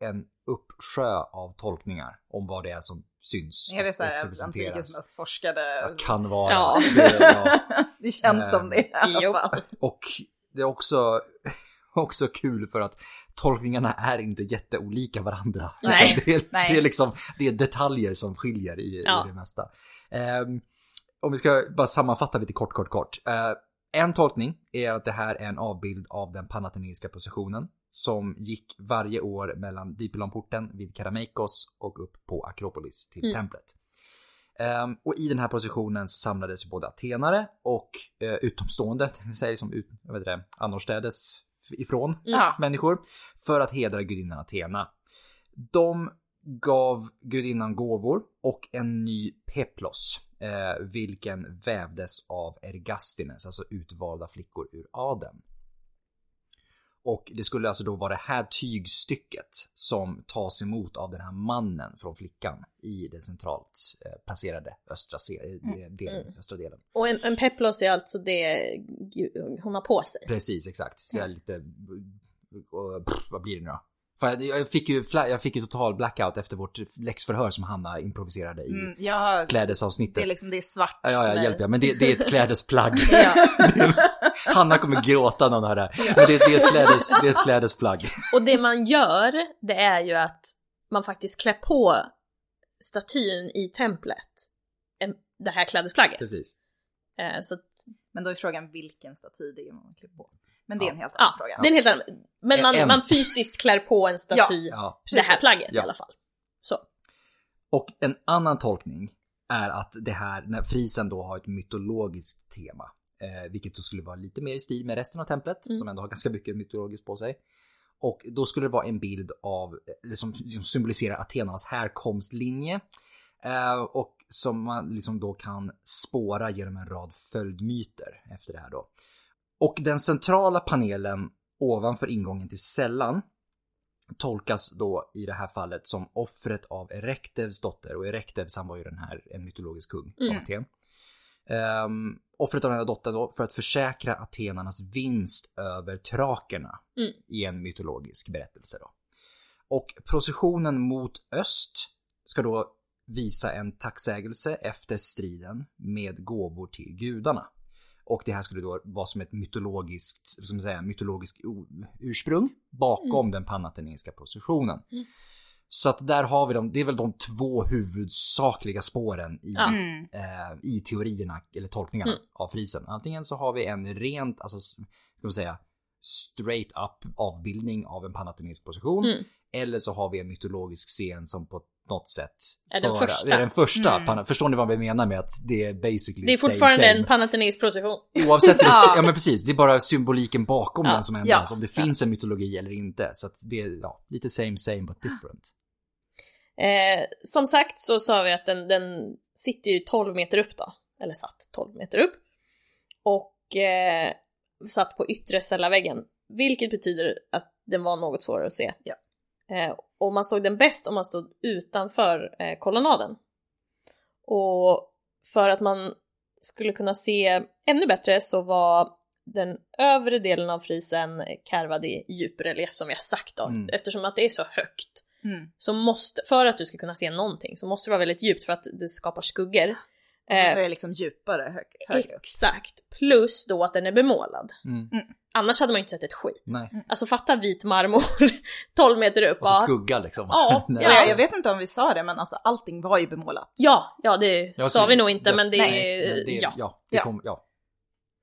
en uppsjö av tolkningar om vad det är som syns
Är det så här antikens mest forskade?
Ja, Kan vara.
Ja.
Det, ja.
det känns som det i alla fall.
Och det är också, också kul för att tolkningarna är inte jätteolika varandra.
Nej.
Det är,
Nej.
det är liksom det är detaljer som skiljer i,
Ja.
i det mesta. Ehm, om vi ska bara sammanfatta lite kort, kort, kort. Eh, en tolkning är att det här är en avbild av den panatheneiska processionen som gick varje år mellan Dipylonporten vid Karameikos och upp på Akropolis till
Mm.
templet. Ehm, och i den här positionen så samlades både atenare och uh, utomstående, säger som ut, jag vet inte, det, annorstädes ifrån
Ja.
människor för att hedra gudinnan Athena. De gav gudinnan gåvor och en ny peplos, eh, vilken vävdes av Ergastines, alltså utvalda flickor ur adeln. Och det skulle alltså då vara det här tygstycket som tas emot av den här mannen från flickan i den centralt eh, placerade östra, eh, delen, östra delen.
Och en, en peplos är alltså det hon har på sig.
Precis, exakt. Så är lite... pff, vad blir det nu då? För jag- fick ju, jag fick ju total blackout efter vårt läxförhör som Hanna improviserade i
Mm, jag har,
klädesavsnittet.
det är liksom, det är svart
Ja, ja, hjälp jag. Men det, det är ett klädesplagg.
Ja.
Hanna kommer gråta när hon hör det här. Men det, det, är ett klädes, det är ett klädesplagg.
Och det man gör, det är ju att man faktiskt klär på statyn i templet det här klädesplagget.
Precis.
Eh, så att,
Men då är frågan vilken staty det är man klipper på. Men det är en helt annan
ja,
fråga.
det är en helt annan. Men man,
En-
man fysiskt klär på en staty
Ja.
det här plagget i alla fall. Så.
Och en annan tolkning är att det här, när frisen då har ett mytologiskt tema. Eh, vilket då skulle vara lite mer i stil med resten av templet,
Mm.
som ändå har ganska mycket mytologiskt på sig. Och då skulle det vara en bild av, eller som, som symboliserar Atenas härkomstlinje. Eh, och som man liksom då kan spåra genom en rad följdmyter efter det här då. Och den centrala panelen ovanför ingången till sällan tolkas då i det här fallet som offret av Erektevs dotter och Erektevs han var ju den här en mytologisk kung
Mm.
av Aten. Um, offret av den här dottern då för att försäkra atenarnas vinst över trakerna
Mm.
i en mytologisk berättelse då. Och processionen mot öst ska då visa en tacksägelse efter striden med gåvor till gudarna. Och det här skulle då vara som ett mytologiskt, som säga, mytologiskt ursprung bakom den panatheneiska processionen.
Mm.
Så att där har vi dem, det är väl de två huvudsakliga spåren i.
Mm.
eh, i teorierna eller tolkningarna
Mm.
av frisen. Antingen så har vi en rent, alltså ska man säga, straight up avbildning av en panatheneisk position.
Mm.
Eller så har vi en mytologisk scen som på något sätt
Är den
föra-
första.
Det är den första.
Mm.
pana- Förstår ni vad vi menar med att det är basically
Det är
same,
fortfarande
same.
en panatheneis procession.
Oavsett, det,
Ja.
ja men precis, det är bara symboliken bakom
Ja.
den som ändras.
Ja.
Om det finns en mytologi eller inte. Så att det är ja, lite same same but different.
Eh, som sagt så sa vi att den, den sitter ju 12 meter upp då. Eller satt 12 meter upp. Och eh, satt på yttre väggen. Vilket betyder att den var något svårare att se.
Ja.
Eh, och man såg den bäst om man stod utanför eh, kolonnaden. Och för att man skulle kunna se ännu bättre så var den övre delen av frisen karvad i djuprelief som vi har sagt då.
Mm.
Eftersom att det är så högt
Mm.
så måste, för att du ska kunna se någonting så måste det vara väldigt djupt för att det skapar skuggor.
Och så,
Eh,
är det liksom djupare hög, högre upp.
exakt. Plus då att den är bemålad.
Mm.
Annars hade man inte sett ett skit.
Nej.
Alltså fatta vit marmor 12 meter upp.
Och så skugga liksom.
Ja, ja.
Jag, vet inte om vi sa det men alltså allting var ju bemålat.
Ja, ja det
Jag
sa vi nog inte
ja,
men det
nej,
är...
nej, det,
ja.
ja. det
Ja.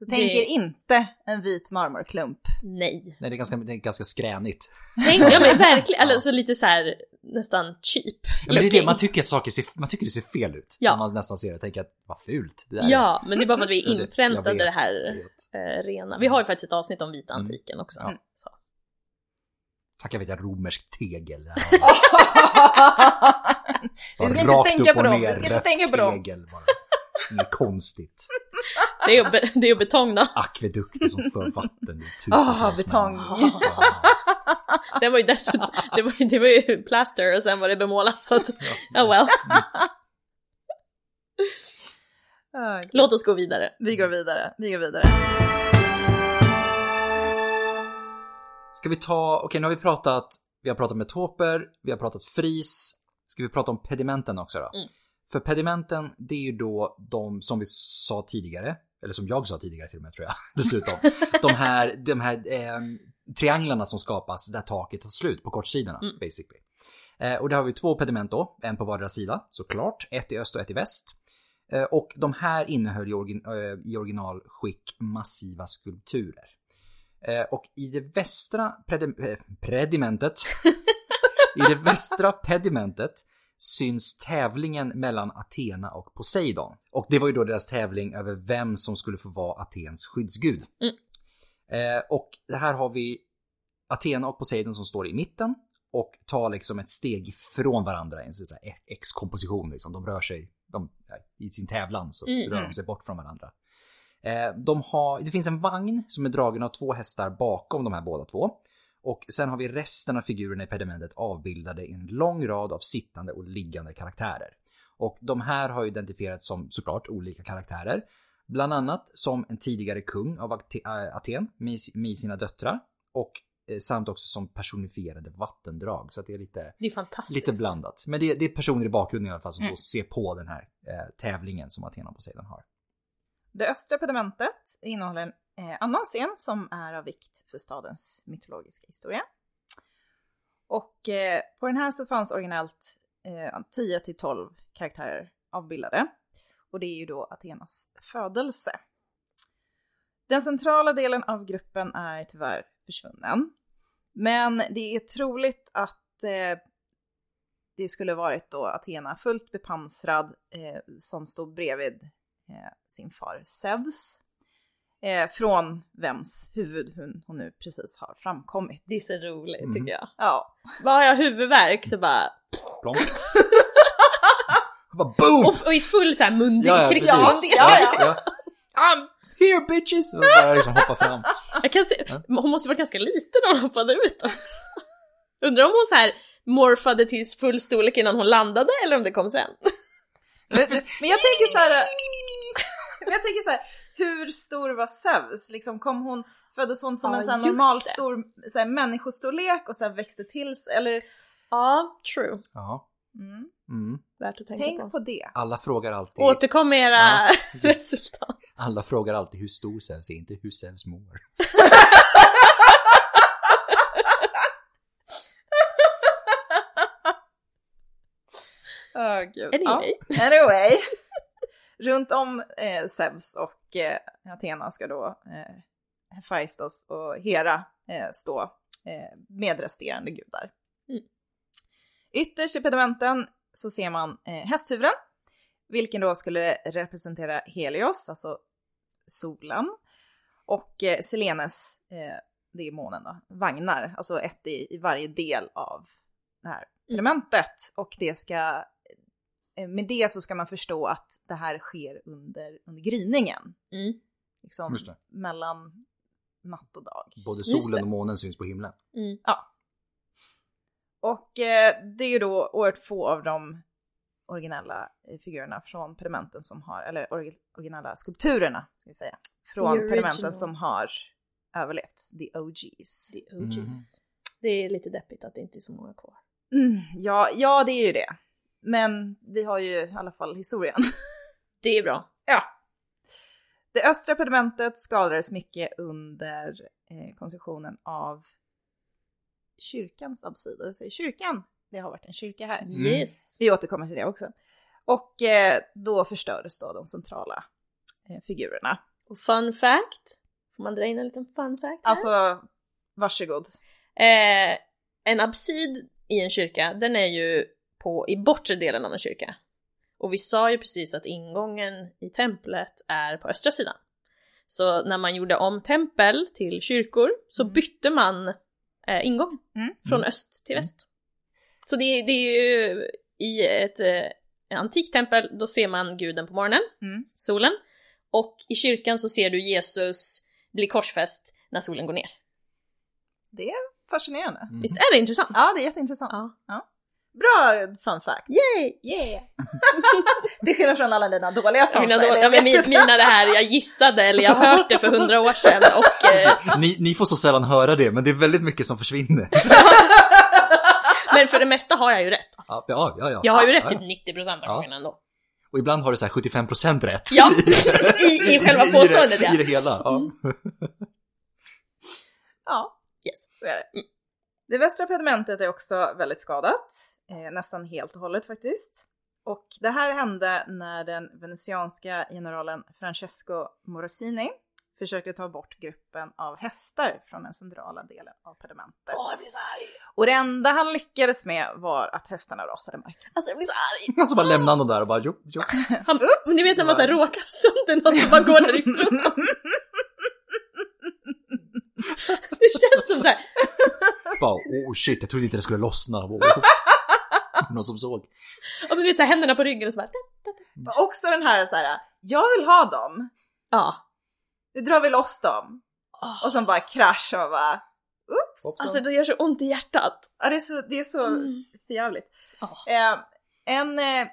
Ja.
Så
Det-
er inte en vit marmorklump.
Nej.
Nej, det är ganska, det är ganska skränigt.
Tänk, ja men verkligen, eller så lite så här nästan cheap
Ja, men det är det, man tycker att saker ser, man tycker det ser fel ut.
Ja.
När man nästan ser det och tänker att vad fult det där är.
Ja, men det är bara för att vi
Ja,
är
det-
inpräntade det här eh, rena. Vi har ju faktiskt ett avsnitt om vita
Mm.
antiken också.
Ja.
Så.
Tacka vet jag romersk tegel. Det
vi ska inte tänka på dem, vi ska inte tänka på dem.
Inget konstigt.
Det är be, det är att betongna.
Akvedukter som för vatten i tusentals
Ah, betong.
Ja.
Det var ju dessutom, det var, det var ju plaster och sen var det bemålat så att, oh well.
Ah,
Låt oss gå vidare.
Vi går vidare, vi går vidare.
Ska vi ta, okej nu har vi pratat, vi har pratat med toper, vi har pratat fris. Ska vi prata om pedimenten också då?
Mm.
För pedimenten, det är ju då de som vi sa tidigare, eller som jag sa tidigare till och med tror jag, dessutom. de här, de här eh, trianglarna som skapas där taket tar slut på kortsidorna,
Mm.
basically. Eh, och där har vi två pediment då, en på vardera sida såklart, ett i öst och ett i väst. Eh, och de här innehöll i, origin, eh, i originalskick massiva skulpturer. Eh, och i det västra predim- eh, predimentet, i det västra pedimentet syns tävlingen mellan Athena och Poseidon. Och det var ju då deras tävling över vem som skulle få vara Athens skyddsgud.
Mm.
Eh, och här har vi Athena och Poseidon som står i mitten och tar liksom ett steg ifrån varandra en sån här X-komposition. Liksom. De rör sig, de, i sin tävlan så
Mm,
rör de sig bort från varandra. Eh, de har, det finns en vagn som är dragen av två hästar bakom de här båda två. Och sen har vi resten av figurerna i pedimentet avbildade i en lång rad av sittande och liggande karaktärer. Och de här har identifierats som såklart olika karaktärer. Bland annat som en tidigare kung av äh, Aten med, sina döttrar. Och eh, samt också som personifierade vattendrag. Så det är lite,
Det är
lite blandat. Men det, det är personer i bakgrunden i alla fall som
Mm.
ser på den här eh, tävlingen som Athena och Poseidon har.
Det östra pedimentet innehåller en eh, annan scen som är av vikt för stadens mytologiska historia. Och eh, på den här så fanns originellt eh, 10 till 12 karaktärer avbildade. Och det är ju då Athenas födelse. Den centrala delen av gruppen är tyvärr försvunnen. Men det är troligt att eh, det skulle varit då Athena fullt bepansrad eh, som stod bredvid sin far Zeus. Eh, från vems huvud hon, hon nu precis har framkommit.
Det är så roligt
Mm.
tycker jag.
Ja.
Bara har jag huvudvärk så bara...
Bara boom!
Och, och i full så här mundig
Ja, ja, precis.
Ja, ja.
ja. I'm here bitches! Och bara liksom hoppa fram.
Jag kan se, hon måste vara ganska liten när hon hoppade ut. Alltså. Undrar om hon så här morfade till full storlek innan hon landade eller om det kom sen.
Men, men jag tänker så här. Men jag tänker så här, hur stor var Zeus? Liksom kom hon, föddes hon som
Ja,
en så här
just
normal
det.
stor så här, människostorlek och sen växte till sig? Eller?
Ja, true.
Ja.
Mm.
Mm.
Värt att tänka
Tänk
på.
på det.
Alla frågar alltid,
Återkom med era
Ja.
resultat.
alla frågar alltid hur stor Zeus är, inte hur Zeus mår.
Oh, gud.
Anyway.
Ja. Anyway. Runt om eh, Zeus och eh, Athena ska då eh, Hephaistos och Hera eh, stå eh, med resterande gudar.
Mm.
Ytterst i pedimenten så ser man eh, hästhuvuden, vilken då skulle representera Helios, alltså solen, och eh, Selenes, eh, det är månen då, vagnar, alltså ett i, i varje del av det här pedamentet. Och det ska, med det så ska man förstå att det här sker under, under gryningen,
Mm.
liksom mellan natt och dag.
Både solen och månen syns på himlen.
Mm.
Och eh, det är ju då oerhört få av de originella eh, figurerna från pedimenten som har, eller orgi- originella skulpturerna, ska vi säga, från pedimenten som har överlevt, the OGs.
The OGs.
Mhm.
Det är lite deppigt att det inte är så många kvar.
Mm, ja, ja, det är ju det. Men vi har ju i alla fall historien.
Det är bra.
Ja. Det östra pedementet skadades mycket under eh, konstruktionen av kyrkans absid. Och jag säger kyrkan, det har varit en kyrka här.
Mm.
Yes.
Vi återkommer till det också. Och eh, då förstördes då de centrala eh, figurerna.
Och fun fact. Får man dra in en liten fun fact här?
Alltså, varsågod.
Eh, en absid i en kyrka, den är ju på, i bortre delen av en kyrka. Och vi sa ju precis att ingången i templet är på östra sidan. Så när man gjorde om tempel till kyrkor så
Mm.
bytte man eh, ingång
Mm.
från
Mm.
öst till väst. Så det, det är ju i ett eh, antikt tempel, då ser man guden på morgonen,
Mm.
solen. Och i kyrkan så ser du Jesus bli korsfäst när solen går ner.
Det är fascinerande.
Mm.
Visst är det intressant?
Ja, det är jätteintressant.
Ja.
Bra fun fact.
Yay!
Yeah! det skiljer från alla dina dåliga fun
mina,
facts.
då,
eller
ja,
jag
men
vet
min,
inte.
mina det här, jag gissade eller jag har hört det för hundra år sedan och eh,
Ni, ni får så sällan höra det, men det är väldigt mycket som försvinner.
Men för det mesta har jag ju rätt.
Ja, ja, ja. ja.
Jag har ju rätt
Ja,
typ
ja.
90% av
Ja.
gångerna ändå.
Och ibland har du så här 75% rätt.
Ja, i, i själva
I
påståendet
det,
ja.
I det hela, ja.
Mm.
Ja,
Yes.
så är det. Det västra pedimentet är också väldigt skadat, eh, nästan helt och hållet faktiskt. Och det här hände när den venetianska generalen Francesco Morosini försökte ta bort gruppen av hästar från den centrala delen av pedimentet. Och det enda han lyckades med var att hästarna rasade marken.
Alltså jag blir så arg.
Och så bara lämnar han dem där och bara jo, jo.
Han, men ni vet när man så här råkar sönder något och bara går därifrån. Det känns som såhär,
Bara, oh shit, jag trodde inte det skulle lossna. Wow. Någon som såg.
och du vet så här, händerna på ryggen och så bara...
Och också den här så här, jag vill ha dem,
Ja.
nu drar vi loss dem. Och sen bara krasch och bara, oops.
Hoppsan.
Alltså det gör så ont i hjärtat.
Ja, det är så, det är så
Mm.
förjävligt.
Ja.
Eh, en eh,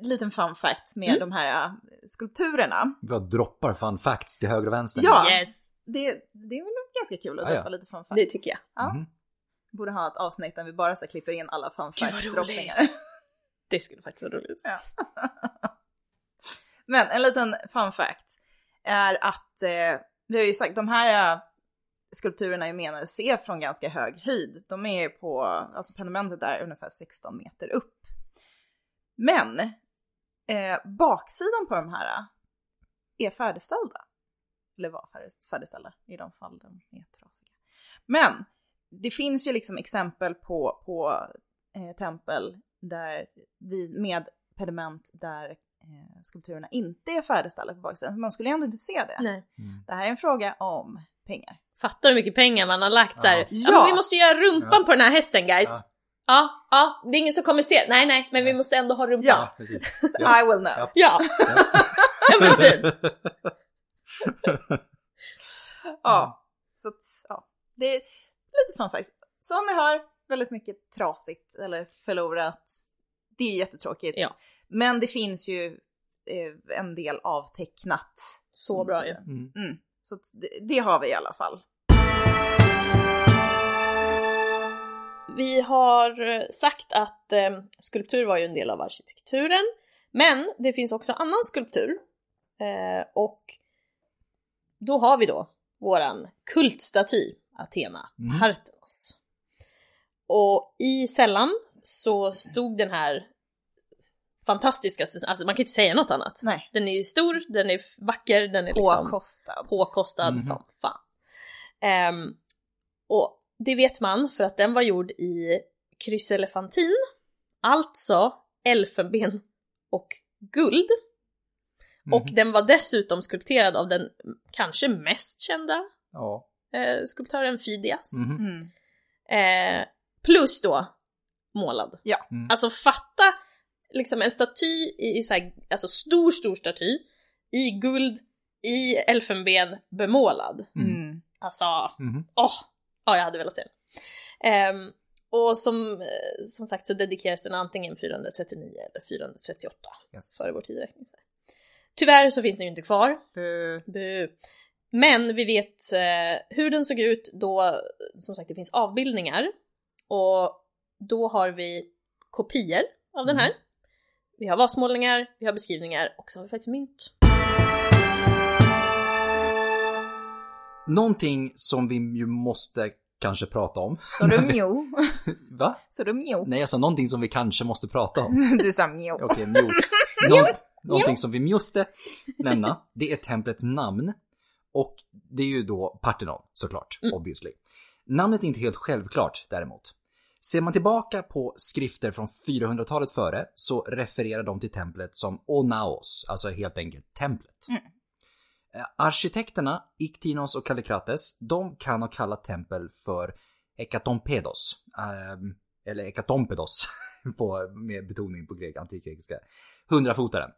liten fun fact med
Mm.
de här eh, skulpturerna.
Vi droppar fun facts till höger och vänster.
Ja.
Yes,
Det, det är väl ganska kul att
Ja, ja.
droppa lite fun facts.
det tycker jag.
Ja.
Mhm.
Borde ha ett avsnitt där vi bara så klipper in alla fun facts-droppningar.
Det skulle faktiskt vara roligt.
Men en liten fun fact är att eh, vi har ju sagt de här eh, skulpturerna är menade att se från ganska hög höjd. De är på, alltså pendementet är ungefär 16 meter upp. Men eh, baksidan på de här är färdigställda. Eller var färdig- färdigställda i de fall de är trasiga. Men det finns ju liksom exempel på, på eh, tempel där vi, med pediment där eh, skulpturerna inte är färdigställda på baksidan. Man skulle ju ändå inte se det.
Nej.
Mm.
Det här är en fråga om pengar.
Fattar hur mycket pengar man har lagt så här.
Ja.
Ja. vi måste göra rumpan
Ja.
på den här hästen guys.
Ja.
Ja. ja, det är ingen som kommer se. Nej, nej, men vi måste ändå ha rumpan.
Ja.
Precis.
I will know.
Ja.
Ja, ja men typ.
Ja, så att, ja. Det är lite fun facts. Som ni hör, väldigt mycket trasigt eller förlorat. Det är jättetråkigt.
Ja.
Men det finns ju eh, en del avtecknat.
Så bra ju.
Mm.
Mm. Så att det, det har vi i alla fall.
Vi har eh, sagt att eh, skulptur var ju en del av arkitekturen. Men det finns också annan skulptur. Eh, och då har vi då våran kultstaty Athena
Mm.
Parthenos. Och i sällan så stod den här fantastiska, alltså man kan inte säga något annat.
Nej.
Den är stor, den är vacker, den är liksom
Påkostad.
påkostad
Mhm.
som fan. Ehm, och det vet man för att den var gjord i kryselefantin, alltså elfenben och guld. Och
Mhm.
den var dessutom skulpterad av den kanske mest kända
Ja.
eh, skulptören Fidias.
Mhm.
Mm.
Eh, plus då målad.
Ja.
Mm.
Alltså fatta liksom en staty i, i så här, alltså stor, stor staty i guld, i elfenben, bemålad.
Mm.
Mm.
Alltså, åh! Ja, jag hade velat se den. Ehm, och som, eh, som sagt så dedikeras den antingen 439 eller 438
Yes.
före vår tideräkning. så här. Tyvärr så finns den ju inte kvar.
Bu.
Bu. Men vi vet eh, hur den såg ut då, som sagt det finns avbildningar. Och då har vi kopior av den här. Vi har vasmålningar, vi har beskrivningar och så har vi faktiskt mynt.
Någonting som vi ju måste kanske prata om.
Så du mjo.
Va?
Så du mjo.
Nej, alltså någonting som vi kanske måste prata om.
Du sa mjo.
Okej, mjo. Nå någonting som vi måste nämna, det är templets namn. Och det är ju då Parthenon, såklart, obviously. Namnet är inte helt självklart däremot. Ser man tillbaka på skrifter från 400-talet före så refererar de till templet som Onaos, alltså helt enkelt templet. Eh, Arkitekterna Iktinos och Kallikrates, de kan ha kallat tempel för Ekatompedos. ehm, eller Ekatompedos, på, med betoning på grek, antikgrekiska. Hundrafotaren.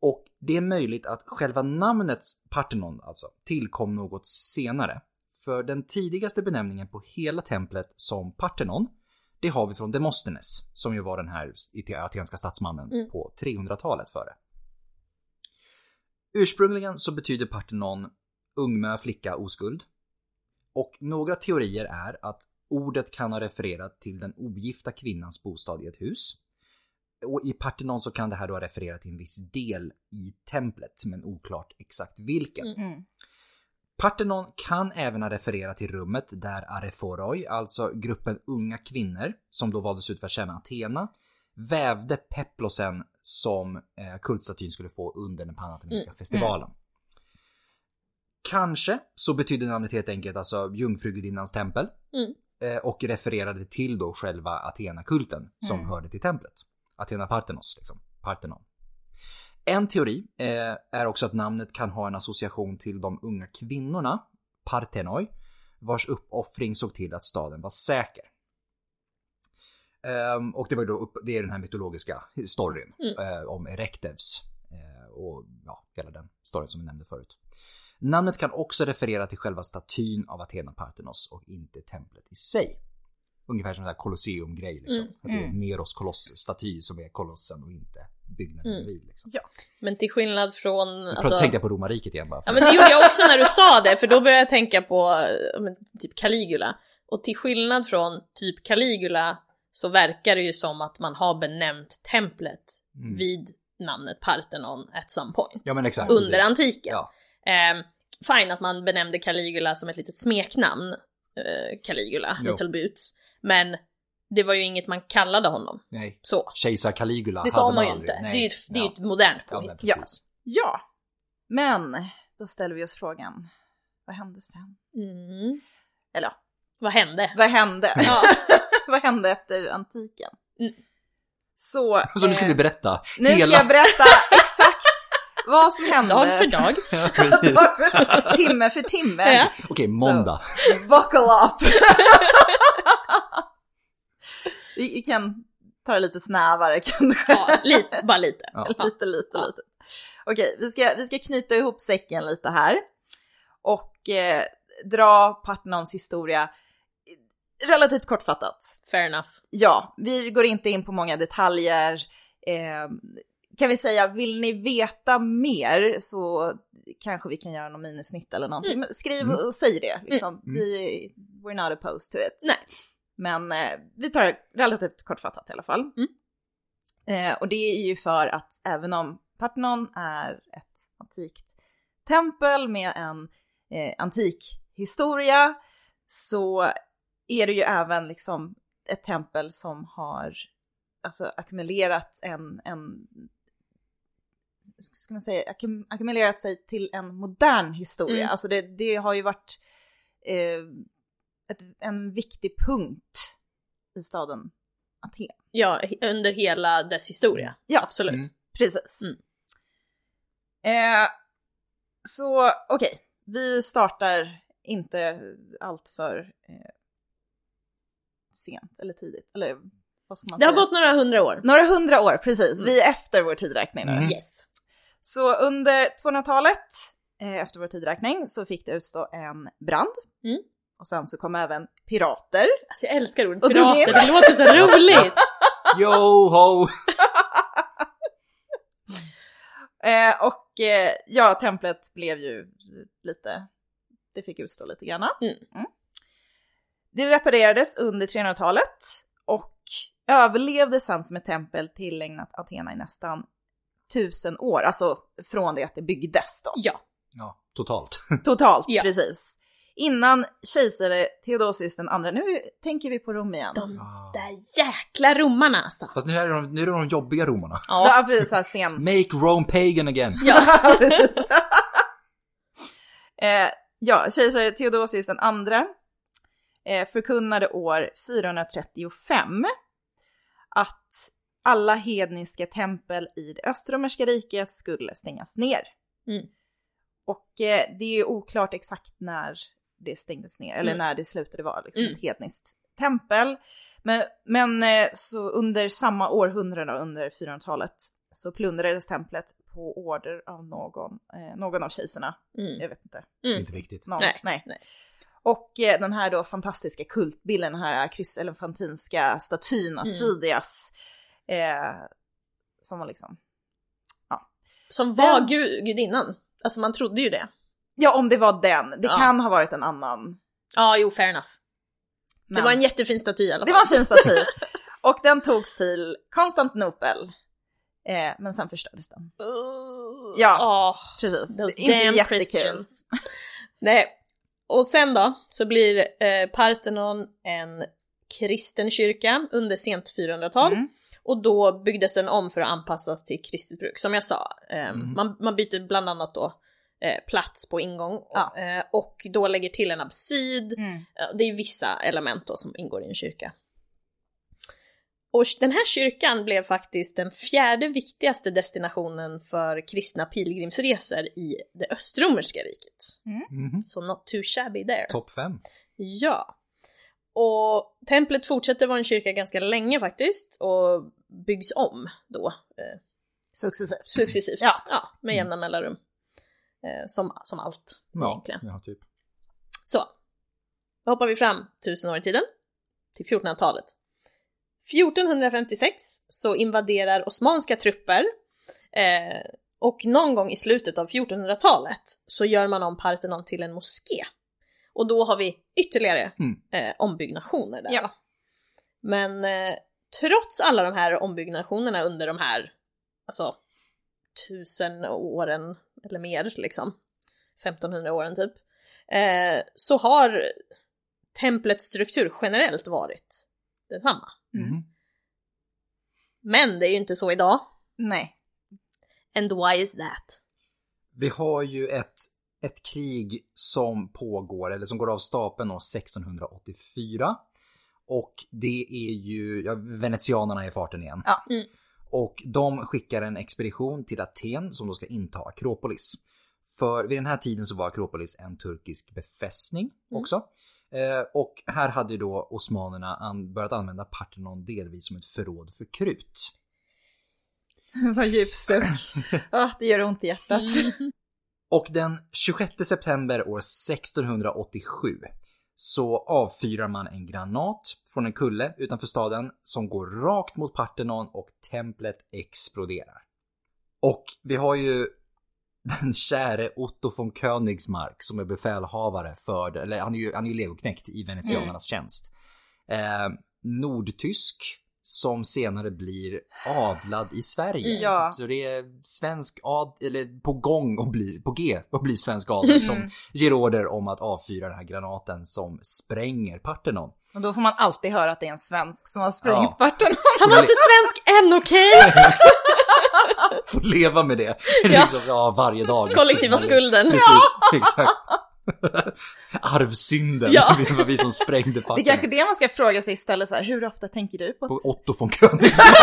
Och det är möjligt att själva namnet Parthenon alltså tillkom något senare. För den tidigaste benämningen på hela templet som Parthenon, det har vi från Demosthenes, som ju var den här atenska statsmannen på 300-talet före. Ursprungligen så betyder Parthenon ungmö, flicka, oskuld. Och några teorier är att ordet kan ha refererat till den ogifta kvinnans bostad i ett hus. Och i Parthenon så kan det här då referera till en viss del i templet, men oklart exakt vilken.
Mm.
Parthenon kan även ha refererat till rummet där Areforoi, alltså gruppen unga kvinnor som då valdes ut för att tjäna Athena, vävde peplosen som eh, kultstatyn skulle få under den panateniska festivalen. Kanske så betydde namnet helt enkelt alltså jungfrugudinnans tempel
Mm.
eh, och refererade till då själva Athena-kulten som hörde till templet. Athena Parthenos, liksom. Parthenon. En teori eh, är också att namnet kan ha en association till de unga kvinnorna, Parthenoi, vars uppoffring såg till att staden var säker. Ehm, och det var då upp, det är den här mytologiska storyn eh, om Erektevs eh, och ja, hela den storyn som vi nämnde förut. Namnet kan också referera till själva statyn av Athena Parthenos och inte templet i sig. Ungefär som en Colosseum-grej liksom. Att det är Neros koloss-staty som är kolossen och inte byggnaden bredvid liksom.
Ja.
Men till skillnad från... Alltså,
tänkte jag på romarriket igen bara.
ja men det gjorde jag också när du sa det, för då började jag tänka på men, typ Caligula. Och till skillnad från typ Caligula så verkar det ju som att man har benämnt templet vid namnet Parthenon at some point.
Mm. Ja men exakt.
under
precis.
antiken.
Ja.
Eh, fine att man benämnde Caligula som ett litet smeknamn, eh, Caligula,
Jo.
Little Boots. Men det var ju inget man kallade honom.
Nej.
Så.
Kejsar Caligula
Det sa
hade
man ju
aldrig.
inte.
Nej.
Det är ju ett, det är ju
Ja.
ett modernt
Ja,
påhitt.
men precis.
Ja. Men då ställer vi oss frågan, vad hände sen?
Mm.
Eller ja,
Vad hände?
vad hände?
Ja.
vad hände efter antiken?
Mm.
Så,
Så nu ska
eh,
vi berätta
nu
hela...
ska jag berätta exakt vad som hände.
Dag för dag.
Ja,
timme för timme.
Ja.
Okej, måndag.
Buckle up! vi, vi kan ta det lite snävare kanske.
Ja, lite, bara lite.
Ja.
lite, lite, lite. Okej, vi ska, vi ska knyta ihop säcken lite här. Och eh, dra Parthenons historia relativt kortfattat.
Fair enough.
Ja, vi går inte in på många detaljer. Eh, kan vi säga, vill ni veta mer så kanske vi kan göra någon minisnitt eller någonting. Men skriv och säg det. Liksom. Vi, we're not opposed to it.
Nej.
Men eh, vi tar det relativt kortfattat i alla fall. Eh, och det är ju för att även om Parthenon är ett antikt tempel med en eh, antik historia så är det ju även liksom ett tempel som har alltså ackumulerat en, en ska man säga, ackum, ackumulerat sig till en modern historia.
Mm.
Alltså det, det har ju varit eh, ett, en viktig punkt i staden Aten.
Ja, under hela dess historia.
Ja.
Absolut.
Mm.
Precis.
Mm.
Eh, så okej, vi startar inte allt för eh, sent eller tidigt. Eller vad ska man
Det har
säga?
gått några hundra år.
Några hundra år, precis. Vi är efter vår tidräkning nu.
Mm.
Yes.
Så under 200-talet, eh, efter vår tidräkning, så fick det utstå en brand.
Mm.
Och sen så kom även pirater.
Alltså jag älskar ordet
Och
pirater, det låter så roligt!
Yo ho!
Eh, och eh, ja, templet blev ju lite, det fick utstå lite grann.
Mm.
Det reparerades under 300-talet och överlevde sen som ett tempel tillägnat Athena i nästan tusen år, alltså från det att det byggdes då.
Ja.
Ja, totalt.
Totalt,
Ja.
precis. Innan kejsare Theodosius den andra, nu tänker vi på Rom igen.
De
Ah.
där jäkla romarna alltså.
Fast nu är det de, nu är det de jobbiga romarna.
Ja, precis, så här sen.
Make Rome pagan again.
Ja, precis. eh, ja, kejsare Theodosius den andra eh, förkunnade år 435 att alla hedniska tempel i det östromerska riket skulle stängas ner.
Mm.
Och eh, det är oklart exakt när det stängdes ner, eller
Mm.
när det slutade vara liksom,
Mm.
ett hedniskt tempel. Men, men eh, så under samma århundrade, under 400-talet, så plundrades templet på order av någon, eh, någon av kejsarna.
Mm.
Jag vet inte.
Är inte viktigt.
Någon,
Nej,
nej.
nej.
Och eh, den här då fantastiska kultbilden, den här krysselefantinska statyn av
Mm.
Fidias, eh, som var liksom,
Som var
Den-
gud, gudinnan. Alltså man trodde ju det.
ja om det var den, det
Ja.
kan ha varit en annan.
Ja, jo, fair enough. Det
men-
var en jättefin staty i alla
Det
fall.
var en fin staty. Och den togs till Konstantinopel. Eh, men sen förstördes den.
Uh,
Ja.
åh,
Precis. Inte jättekul.
Christians. Nej, och sen då så blir eh, Parthenon en kristen kyrka under sent 400-tal.
Mm.
Och då byggdes den om för att anpassas till kristet bruk. Som jag sa, eh,
Mm.
man, man byter bland annat då eh, plats på ingång
Ja.
eh, och då lägger till en absid.
Mm.
Eh, Det är vissa element då som ingår i en kyrka. Och den här kyrkan blev faktiskt den fjärde viktigaste destinationen för kristna pilgrimsresor i det östromerska riket.
Mhm.
Så not too shabby there.
Topp fem.
Ja. Och templet fortsätter vara en kyrka ganska länge faktiskt och byggs om då eh,
Successivt.
successivt.
Ja.
med jämna mellanrum. Eh, som, som allt
Ja,
egentligen.
ja, typ.
Så. Då hoppar vi fram tusen år i tiden. Till 1400-talet. 1456 så invaderar osmanska trupper eh, och någon gång i slutet av 1400-talet så gör man om Parthenon till en moské. Och då har vi ytterligare
Mm.
eh, ombyggnationer där.
Ja.
Men eh, trots alla de här ombyggnationerna under de här, alltså tusen åren eller mer liksom, 1500 åren typ, eh, så har templets struktur generellt varit detsamma.
Mm.
Mhm.
Men det är ju inte så idag.
Nej.
And why is that?
Vi har ju ett, ett krig som pågår, eller som går av stapeln år 1684. Och det är ju, ja, venetianerna är i farten igen.
Ja.
Mm.
Och de skickar en expedition till Aten som då ska inta Akropolis. För vid den här tiden så var Akropolis en turkisk befästning också. Eh, och här hade ju då osmanerna an- börjat använda Parthenon delvis som ett förråd för krut.
Vad djup suck. Ja, det gör ont i hjärtat.
Och den 26 september år 1687 så avfyrar man en granat från en kulle utanför staden som går rakt mot Parthenon och templet exploderar. Och vi har ju den käre Otto von Königsmark som är befälhavare för, eller han är ju, han är ju legoknekt i venetianernas tjänst. Eh, nordtysk som senare blir adlad i Sverige.
Ja.
Så det är svensk ad, eller på gång att bli, på G att bli svensk adel som ger order om att avfyra den här granaten som spränger Parthenon.
Och då får man alltid höra att det är en svensk som har sprängt
Ja.
Parthenon.
Han var inte svensk än, okej?
Får leva med det.
Ja.
liksom, ja varje dag.
Kollektiva skulden.
Precis, exakt. Arvsynden,
Ja.
det var vi som sprängde
Det är kanske det man ska fråga sig istället, så här, hur ofta tänker du på
På
att...
Otto von Königsmark.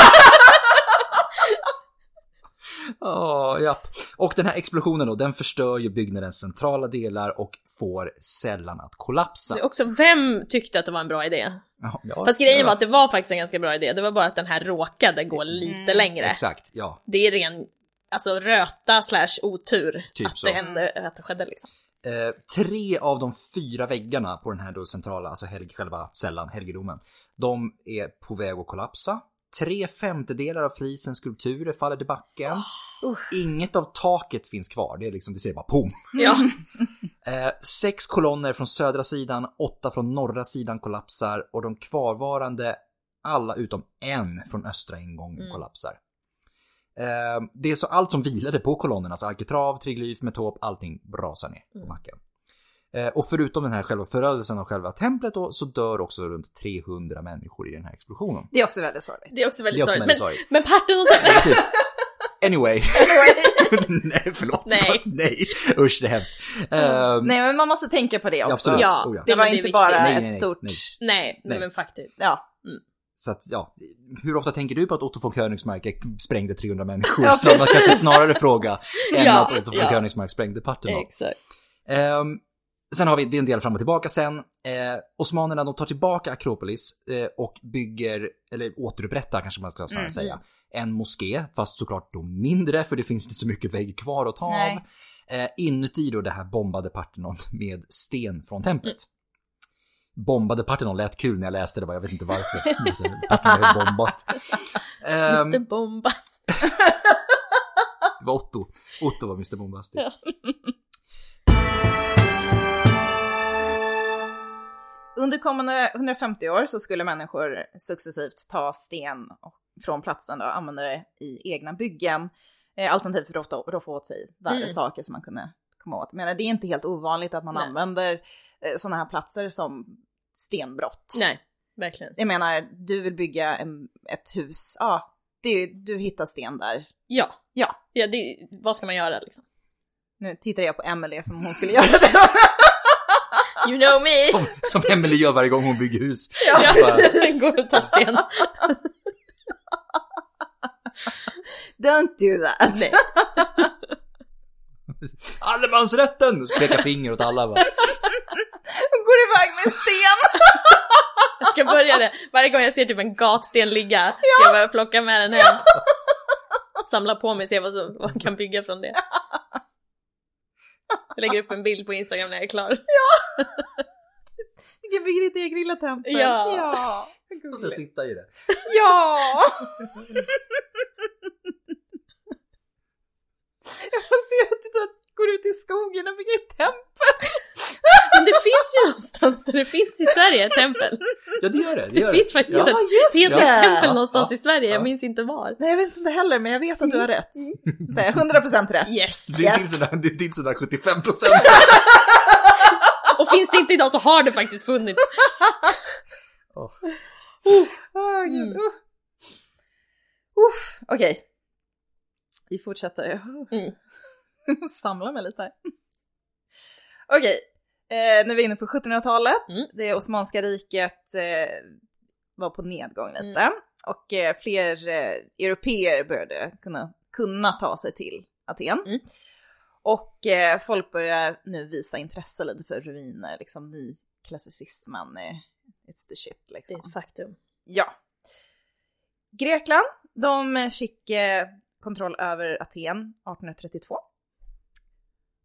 Ja, japp. Och den här explosionen då, den förstör ju byggnadens centrala delar och får sällan att kollapsa.
Det är Också, vem tyckte att det var en bra idé?
Ja, ja,
Fast grejen
ja.
var att det var faktiskt en ganska bra idé, det var bara att den här råkade gå lite
Mm.
längre.
Exakt, ja.
Det är ren, alltså röta slash otur
Typ
att
så.
det hände, att det skedde liksom.
Eh, tre av de fyra väggarna på den här då centrala, alltså helg, själva cellen, helgedomen, de är på väg att kollapsa. Tre femtedelar av flisens skulpturer faller till backen. Inget av taket finns kvar, det är liksom, det säger bara pom.
Ja.
Eh, sex kolonner från södra sidan, åtta från norra sidan kollapsar och de kvarvarande alla utom en från östra ingången
Mm.
kollapsar. Eh, det är så allt som vilade på kolonnerna, alltså arkitrav, triglyf, metop, allting rasar ner på
Mm.
backen. Eh, och förutom den här själva förödelsen av själva templet då, så dör också runt 300 människor i den här explosionen.
Det är också väldigt sorgligt.
Det är också
Det är
väldigt
också
sorgligt.
väldigt
Men,
sorgligt.
men parten och
Precis. Anyway. Nej, förlåt.
Nej.
Nej. Usch, det är hemskt. Ehm,
Nej men man måste tänka på det också.
absolut.
Ja.
Oh, ja.
Det
Ja,
var
det är
inte bara
Nej, nej,
ett
nej,
stort...
nej.
Nej,
Nej.
men faktiskt.
Ja.
Så att, ja. Hur ofta tänker du på att Otto von Königsmark sprängde 300 människor?
Ja,
Snarare, kanske snarare fråga än
Ja,
att Otto von
ja.
Königsmark sprängde Parthenon.
Exakt.
Ehm, sen har vi, det är en del fram och tillbaka sen. Eh, Osmanerna de tar tillbaka Akropolis eh, och bygger, eller återupprättar kanske man ska snarare
Mm.
säga, en moské. Fast såklart då mindre för det finns inte så mycket vägg kvar att ta
Nej.
av. Eh, inuti då det här bombade Parthenon med sten från templet. Bombade Parthenon lät kul när jag läste det, jag vet inte varför. Parthenon är bombat. Ehm,
Mr Bombast.
det var Otto. Otto var Mr Bombastic.
Ja.
Under kommande 150 år så skulle människor successivt ta sten från platsen och använda det i egna byggen. Eh, alternativt för att roffa- roffa åt sig värre
Mm.
saker som man kunde komma åt. Men det är inte helt ovanligt att man
Nej.
använder eh, sådana här platser som stenbrott.
Nej, verkligen.
Jag menar, du vill bygga en, ett hus, ja, det du hittar sten där.
Ja.
Ja.
ja det, vad ska man göra liksom?
Nu tittar jag på Emelie som hon skulle göra det.
You know me!
Som, som Emelie gör varje gång hon bygger hus.
Ja,
Ja,
precis.
går och tar sten.
Don't do that.
Nej.
Allemansrätten! Och så pekar finger åt alla.
Hon går iväg med en sten.
Jag ska börja det. Varje gång jag ser typ en gatsten ligga ska jag börja plocka med den hem. Samla på mig, se vad, som, vad man kan bygga från det. Jag lägger upp en bild på Instagram när jag är klar.
Du kan bygga ditt eget lilla tempel.
Ja.
Ja.
Och sen sitta i det.
ja. Jag ser att du går ut i skogen och bygger ett tempel.
Men det finns ju någonstans där det finns i Sverige ett tempel.
Ja, det gör det. Det,
Det
gör
finns faktiskt
Ja.
ett
Ja.
någonstans
Ja.
i Sverige, jag
Ja.
minns inte var.
Nej, jag vet inte heller, men jag vet att du har rätt. Det är 100% rätt.
Yes!
Det är
Yes.
din sådär, det är din sådär 75 procent.
Och finns det inte idag så har det faktiskt funnits.
Åh, gud.
Mm.
Uh. Uff, Okej. Vi fortsätter.
Mm.
Samla mig lite här. Okej, eh, nu är vi inne på 1700-talet.
Mm.
Det Osmanska riket eh, var på nedgång lite. Och eh, fler eh, europeer började kunna, kunna ta sig till Aten.
Mm.
Och eh, folk börjar nu visa intresse lite för ruiner, liksom nyklassicismen. Eh, it's the shit
Det
liksom.
är ett faktum.
Ja. Grekland, de fick eh, kontroll över Aten 1832.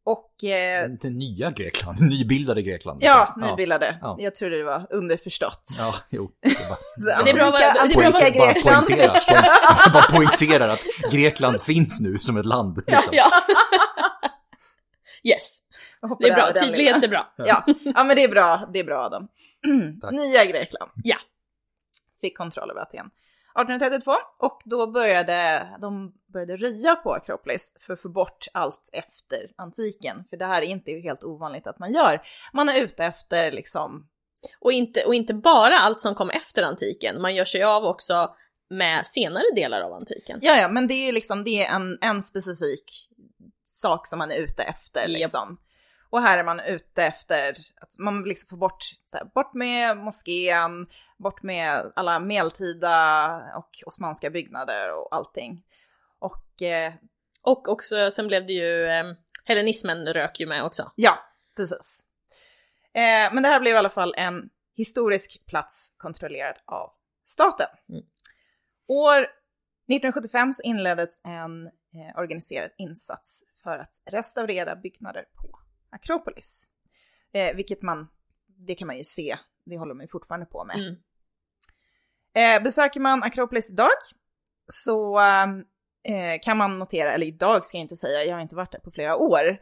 Och eh,
Det nya Grekland, nybildade Grekland.
ja, nybildade.
Ja.
Jag trodde det var underförstått.
Ja, jo. Det är bara,
Men det är bra
antika-
det är bra
bara
Grekland
poängtera,
fick-
poäng- jag bara poängterar att Grekland finns nu som ett land. Liksom.
Ja. yes,
Jag hoppar
det är bra. Tydlighet är bra.
Ja. ja, men det är bra. Det är bra Adam.
Tack.
Nya Grekland.
Ja.
Fick kontroll över Aten. 1832 och då började de började röja på Akropolis för att få bort allt efter antiken. För det här är inte helt ovanligt att man gör. Man är ute efter liksom,
Och inte, och inte bara allt som kom efter antiken, man gör sig av också med senare delar av antiken.
ja ja, men det är liksom, det är en, en specifik sak som man är ute efter liksom. Och här är man ute efter att man liksom får bort, så här, bort med moskén, bort med alla medeltida och osmanska byggnader och allting. Och eh,
Och också, sen blev det ju, eh, hellenismen rök ju med också.
ja, precis. Eh, men det här blev i alla fall en historisk plats kontrollerad av staten.
Mm.
År 1975 så inleddes en eh, organiserad insats för att restaurera byggnader på Akropolis. Eh, vilket man, det kan man ju se, det håller man ju fortfarande på med.
Mm.
Eh, besöker man Akropolis idag så eh, kan man notera, eller idag ska jag inte säga, jag har inte varit där på flera år.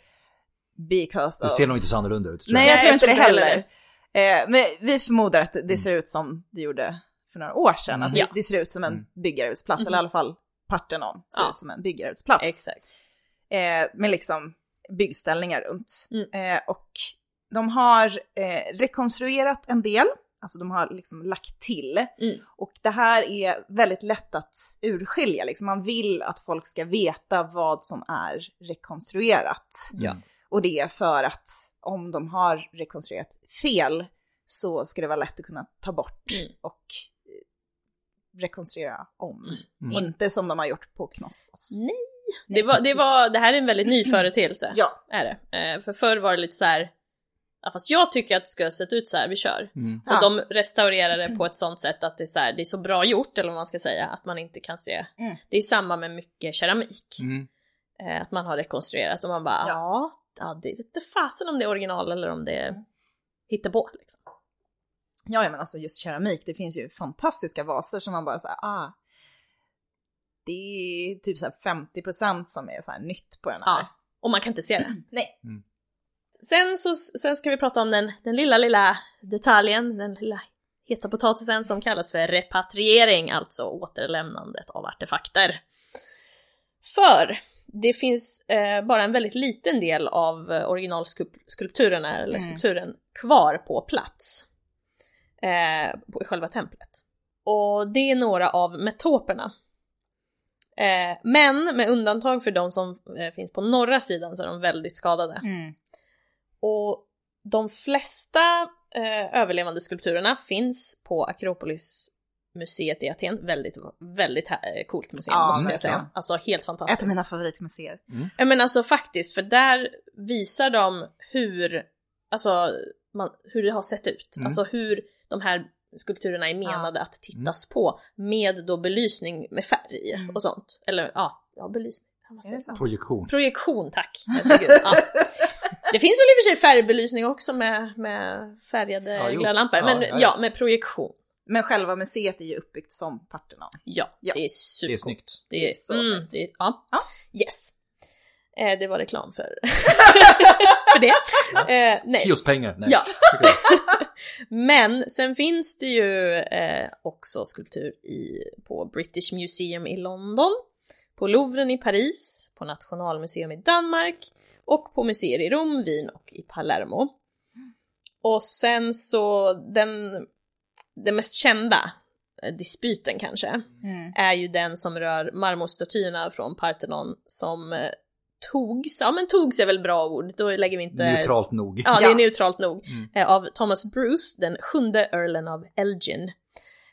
Because
Det
of...
ser nog inte så annorlunda ut. Tror
Nej,
jag.
jag tror
jag
inte det heller. Eh, men vi förmodar att det ser ut som det gjorde för några år sedan. Att
Mm.
det,
Ja.
det ser ut som en
Mm.
byggarbetsplats, eller i alla fall Parthenon ser
Ja.
ut som en byggarbetsplats.
Exakt.
eh, med liksom byggställningar runt.
Mm.
Eh, och de har eh, rekonstruerat en del, alltså de har liksom lagt till.
Mm.
Och det här är väldigt lätt att urskilja, liksom. man vill att folk ska veta vad som är rekonstruerat.
Ja.
Och det är för att om de har rekonstruerat fel så ska det vara lätt att kunna ta bort
Mm.
och eh, rekonstruera om.
Mm.
Inte som de har gjort på Knossos.
Nej. Det, var, det, var, det här är en väldigt ny företeelse.
Ja,
Är det. Eh, för förr var det lite så här. Ja, fast jag tycker att det ska ha sett ut så här, vi kör.
Mm.
Och
Ja.
de restaurerar det på ett sånt sätt att det är, så här, det är så bra gjort, eller vad man ska säga, att man inte kan se.
Mm.
Det är samma med mycket keramik.
Mm.
Eh, att man har rekonstruerat och man bara,
Ja.
ja, det vete fasen om det är original eller om det är hittepå liksom.
Ja, ja, men alltså just keramik, det finns ju fantastiska vaser som man bara säger, ah, det är typ så här 50% som är så här nytt på den här.
Ja. Och man kan inte se det.
Nej.
Sen, så, sen ska vi prata om den, den lilla, lilla detaljen, den lilla heta potatisen som kallas för repatriering, alltså återlämnandet av artefakter. För det finns eh, bara en väldigt liten del av eh, originalskulpturerna, eller
Mm.
skulpturen, kvar på plats. Eh, på, I själva templet. Och det är några av metoperna. Eh, men med undantag för de som eh, finns på norra sidan så är de väldigt skadade.
Mm.
Och de flesta eh, överlevande skulpturerna finns på Akropolis museet i Aten. Väldigt, väldigt eh, coolt museum
Ja,
måste jag säga. Alltså helt
Ett
fantastiskt.
av mina favoritmuseer.
Ja men alltså faktiskt, för där visar de hur, alltså, man, hur det har sett ut.
Mm.
Alltså hur de här skulpturerna är menade att tittas på med då belysning med färg
Mm.
och sånt. Eller ja, ja belysning.
Projektion.
Projektion tack. Ja. Det finns väl i och för sig färgbelysning också med, med färgade
Ja,
glödlampor,
Ja,
men
ja,
ja,
ja.
med projektion.
Men själva museet är ju uppbyggt som Parthenon.
Ja,
Ja.
det är super.
Det är snyggt.
Det är,
så
mm,
snyggt.
det är, ja.
Ja.
Yes. Eh, det var reklam för, för det. Eh, nej.
Ge oss pengar. Nej.
Ja. Men sen finns det ju eh, också skulptur i, på British Museum i London, på Louvren i Paris, på Nationalmuseum i Danmark och på museer i Rom, Wien och i Palermo. Och sen så den, den mest kända eh, dispyten kanske,
Mm.
är ju den som rör marmorstatyerna från Parthenon som eh, togs, ja men togs är väl bra ord, då lägger vi inte...
Neutralt nog.
Ja, det
Ja.
är neutralt nog.
Mm.
Eh, av Thomas Bruce, den sjunde earlen av Elgin.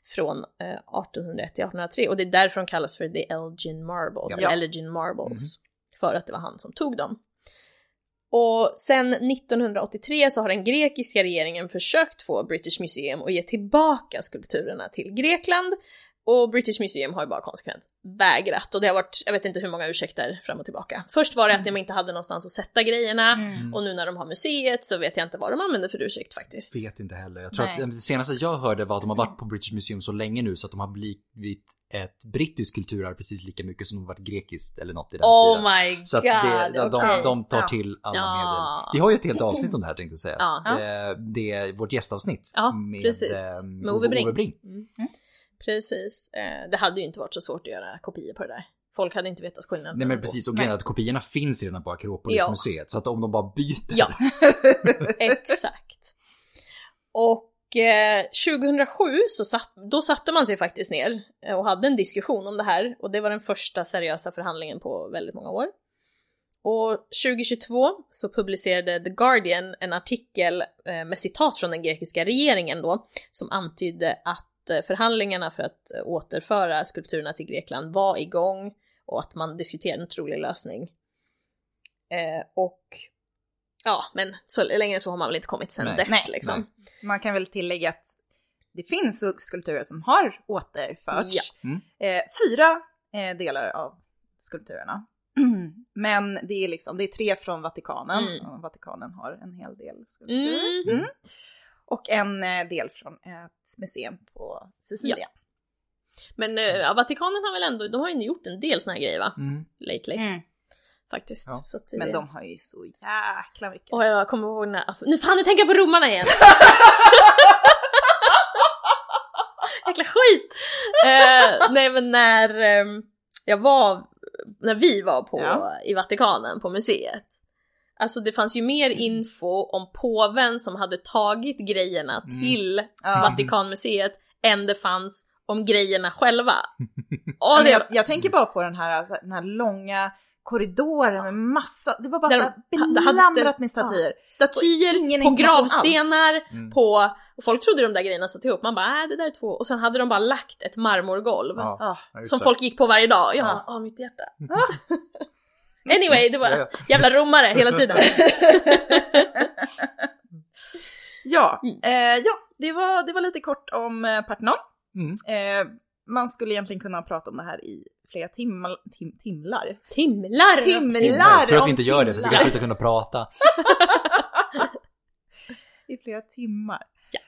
Från eh, 1801 till 1803 och det är därför de kallas för the Elgin Marbles,
Ja.
Elgin Marbles. För att det var han som tog dem. Och sen 1983 så har den grekiska regeringen försökt få British Museum att ge tillbaka skulpturerna till Grekland. Och British Museum har ju bara konsekvent vägrat. Och det har varit, jag vet inte hur många ursäkter fram och tillbaka. Först var det att de inte hade någonstans att sätta grejerna.
Mm.
Och nu när de har museet så vet jag inte vad de använder för ursäkt faktiskt.
Vet inte heller. Jag tror
Nej.
att det senaste jag hörde var att de har varit på British Museum så länge nu så att de har blivit ett brittiskt kulturarv precis lika mycket som de har varit grekiskt eller något i den
Oh
stilen.
my god!
Så att det, de, de, de tar till alla
Ja.
medel. Vi har ju ett helt avsnitt om det här tänkte jag säga.
Ja.
Eh, Det är vårt gästavsnitt.
Ja,
med,
precis.
eh,
Med Ove Bring.
Bring.
Mm. Precis. Eh, det hade ju inte varit så svårt att göra kopior på det där. Folk hade inte vetat skillnaden.
Nej men precis, och grejen är att kopiorna finns redan på Akropolismuseet. Så att om de bara byter.
Ja, exakt. Och eh, 2007 så satt, då satte man sig faktiskt ner eh, och hade en diskussion om det här och det var den första seriösa förhandlingen på väldigt många år. Och 2022 så publicerade The Guardian en artikel eh, med citat från den grekiska regeringen då som antydde att eh, förhandlingarna för att eh, återföra skulpturerna till Grekland var igång och att man diskuterade en trolig lösning. Eh, och ja, men så länge så har man väl inte kommit sen
Nej.
dess
Nej.
liksom.
Nej.
Man kan väl tillägga att det finns skulpturer som har återförts.
Ja.
Mm.
Eh, fyra eh, delar av skulpturerna. Men det är liksom, det är tre från Vatikanen.
Mm.
Och Vatikanen har en hel del skulpturer.
Mm.
Mm. Och en eh, del från ett museum på Sicilien.
Men eh, ja, Vatikanen har väl ändå, de har ju gjort en del såna här grejer va?
Mm.
Lately,
Mm.
faktiskt.
Ja.
Så att
Men
det-
de har ju så jäkla mycket.
Och jag kommer ihåg när, nu fan nu tänker jag på romarna igen! jäkla skit! Eh, nej men när ehm, jag var, när vi var på,
Ja.
i Vatikanen på museet. Alltså det fanns ju mer info om påven som hade tagit grejerna
Mm.
till
Ja.
Vatikanmuseet än det fanns om grejerna själva.
Men
det,
jag, jag tänker bara på den här, alltså, den här långa korridoren med massa, det var bara
Där
så belamrat med statyer.
statyer, på gravstenar,
Mm.
på... Och folk trodde de där grejerna satt ihop, man bara äh, det där är två. Och sen hade de bara lagt ett marmorgolv.
Ja,
Som folk gick på varje dag. Jag
Ja.
bara, åh mitt hjärta. anyway, det var
Ja, ja.
jävla romare hela tiden.
Ja,
Mm.
eh, ja det, var, det var lite kort om eh, Parthenon.
Mm.
Eh, man skulle egentligen kunna prata om det här i flera timmar, tim, timlar.
Timlar!
Timlar!
Jag tror att vi inte gör det, för vi kanske inte kunna prata.
I flera timmar.
Ja.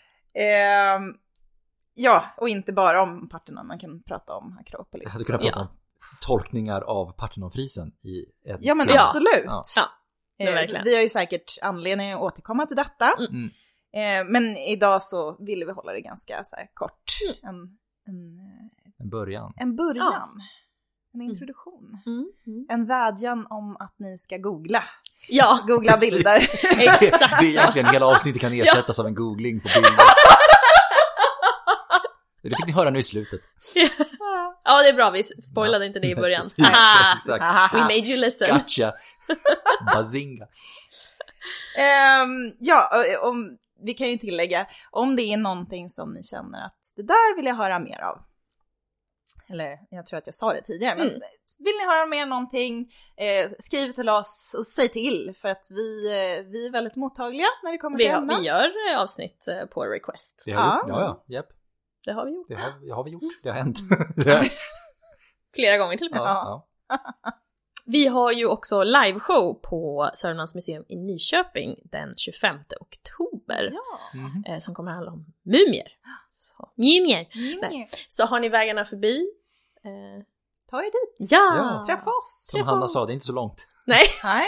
Ehm, ja, och inte bara om Parthenon, man kan prata om Akropolis.
Jag hade kunnat prata
Ja.
om tolkningar av Parthenonfrisen i ett
Ja men
Ja.
absolut.
Ja.
Ja,
vi har ju säkert anledning att återkomma till detta.
Mm.
Mm.
Eh, men idag så ville vi hålla det ganska så här, kort.
Mm.
En, en, eh,
En början.
en början. En introduktion.
Mm, mm.
En vädjan om att ni ska googla.
Ja,
Googla
Precis.
bilder.
Exakt
Det är egentligen hela avsnittet kan ersättas av en googling på bilder. Det fick ni höra nu i slutet.
ja det är bra, vi spoilade inte det i början.
Precis, exakt.
we made you listen.
Gotcha! Bazinga!
Ehm, ja, om, vi kan ju tillägga, om det är någonting som ni känner att det där vill jag höra mer av. Eller jag tror att jag sa det tidigare, men
Mm.
vill ni höra mer någonting, eh, skriv till oss och säg till för att vi, eh, vi är väldigt mottagliga när det kommer
Vi,
till ämnen.
vi gör eh, avsnitt eh, på request.
Ja.
Ja, ja, japp.
Det har vi gjort.
Det har, det har vi gjort. Det har hänt. ja,
Flera gånger till och med.
ja.
Vi har ju också liveshow på Sörmlands museum i Nyköping den 25 oktober.
Ja.
Eh, som kommer handla om mumier. Så, mumier!
Nej.
Så har ni vägarna förbi? Eh,
Ta er dit.
ja!
Ja.
Träffa oss.
Som Hanna sa, det är inte så långt.
Nej,
Nej.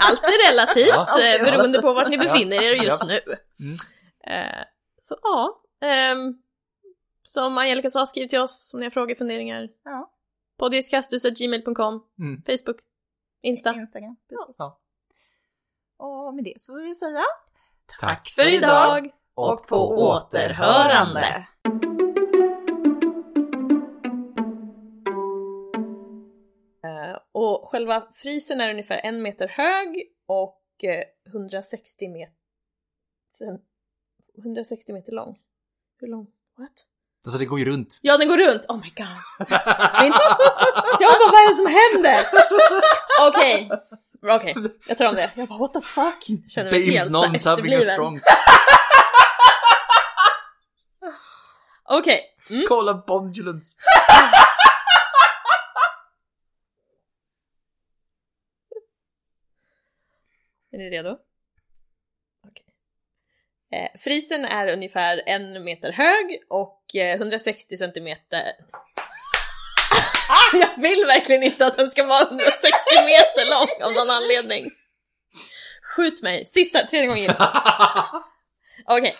allt är relativt
Ja,
eh, beroende på vart ni befinner er just
Ja.
nu.
Mm.
Eh, så ja, ehm, som Angelica sa, skriv till oss om ni har frågor, funderingar.
Ja.
Podiuskastus.gmail.com,
Mm.
Facebook, Insta.
Instagram. Precis.
Ja.
Och med det så vill vi säga
Tack
För idag!
och på återhörande.
Eh, och själva frisen är ungefär en meter hög och eh, 160 meter... 160 meter lång. Hur lång? What?
Alltså det går ju runt.
Ja, den går runt! Oh my god! Jag bara, vad är det som händer? Okej, okej, jag tar om det. Jag bara, what the fuck? Känner mig
Babes
helt efterbliven.
strong...
Okej, mm.
Kolla bondulance!
är ni redo? Eh, frisen är ungefär en meter hög och eh, 160 centimeter... Jag vill verkligen inte att den ska vara 160 meter lång av någon anledning. Skjut mig! Sista, tredje gången. Okej.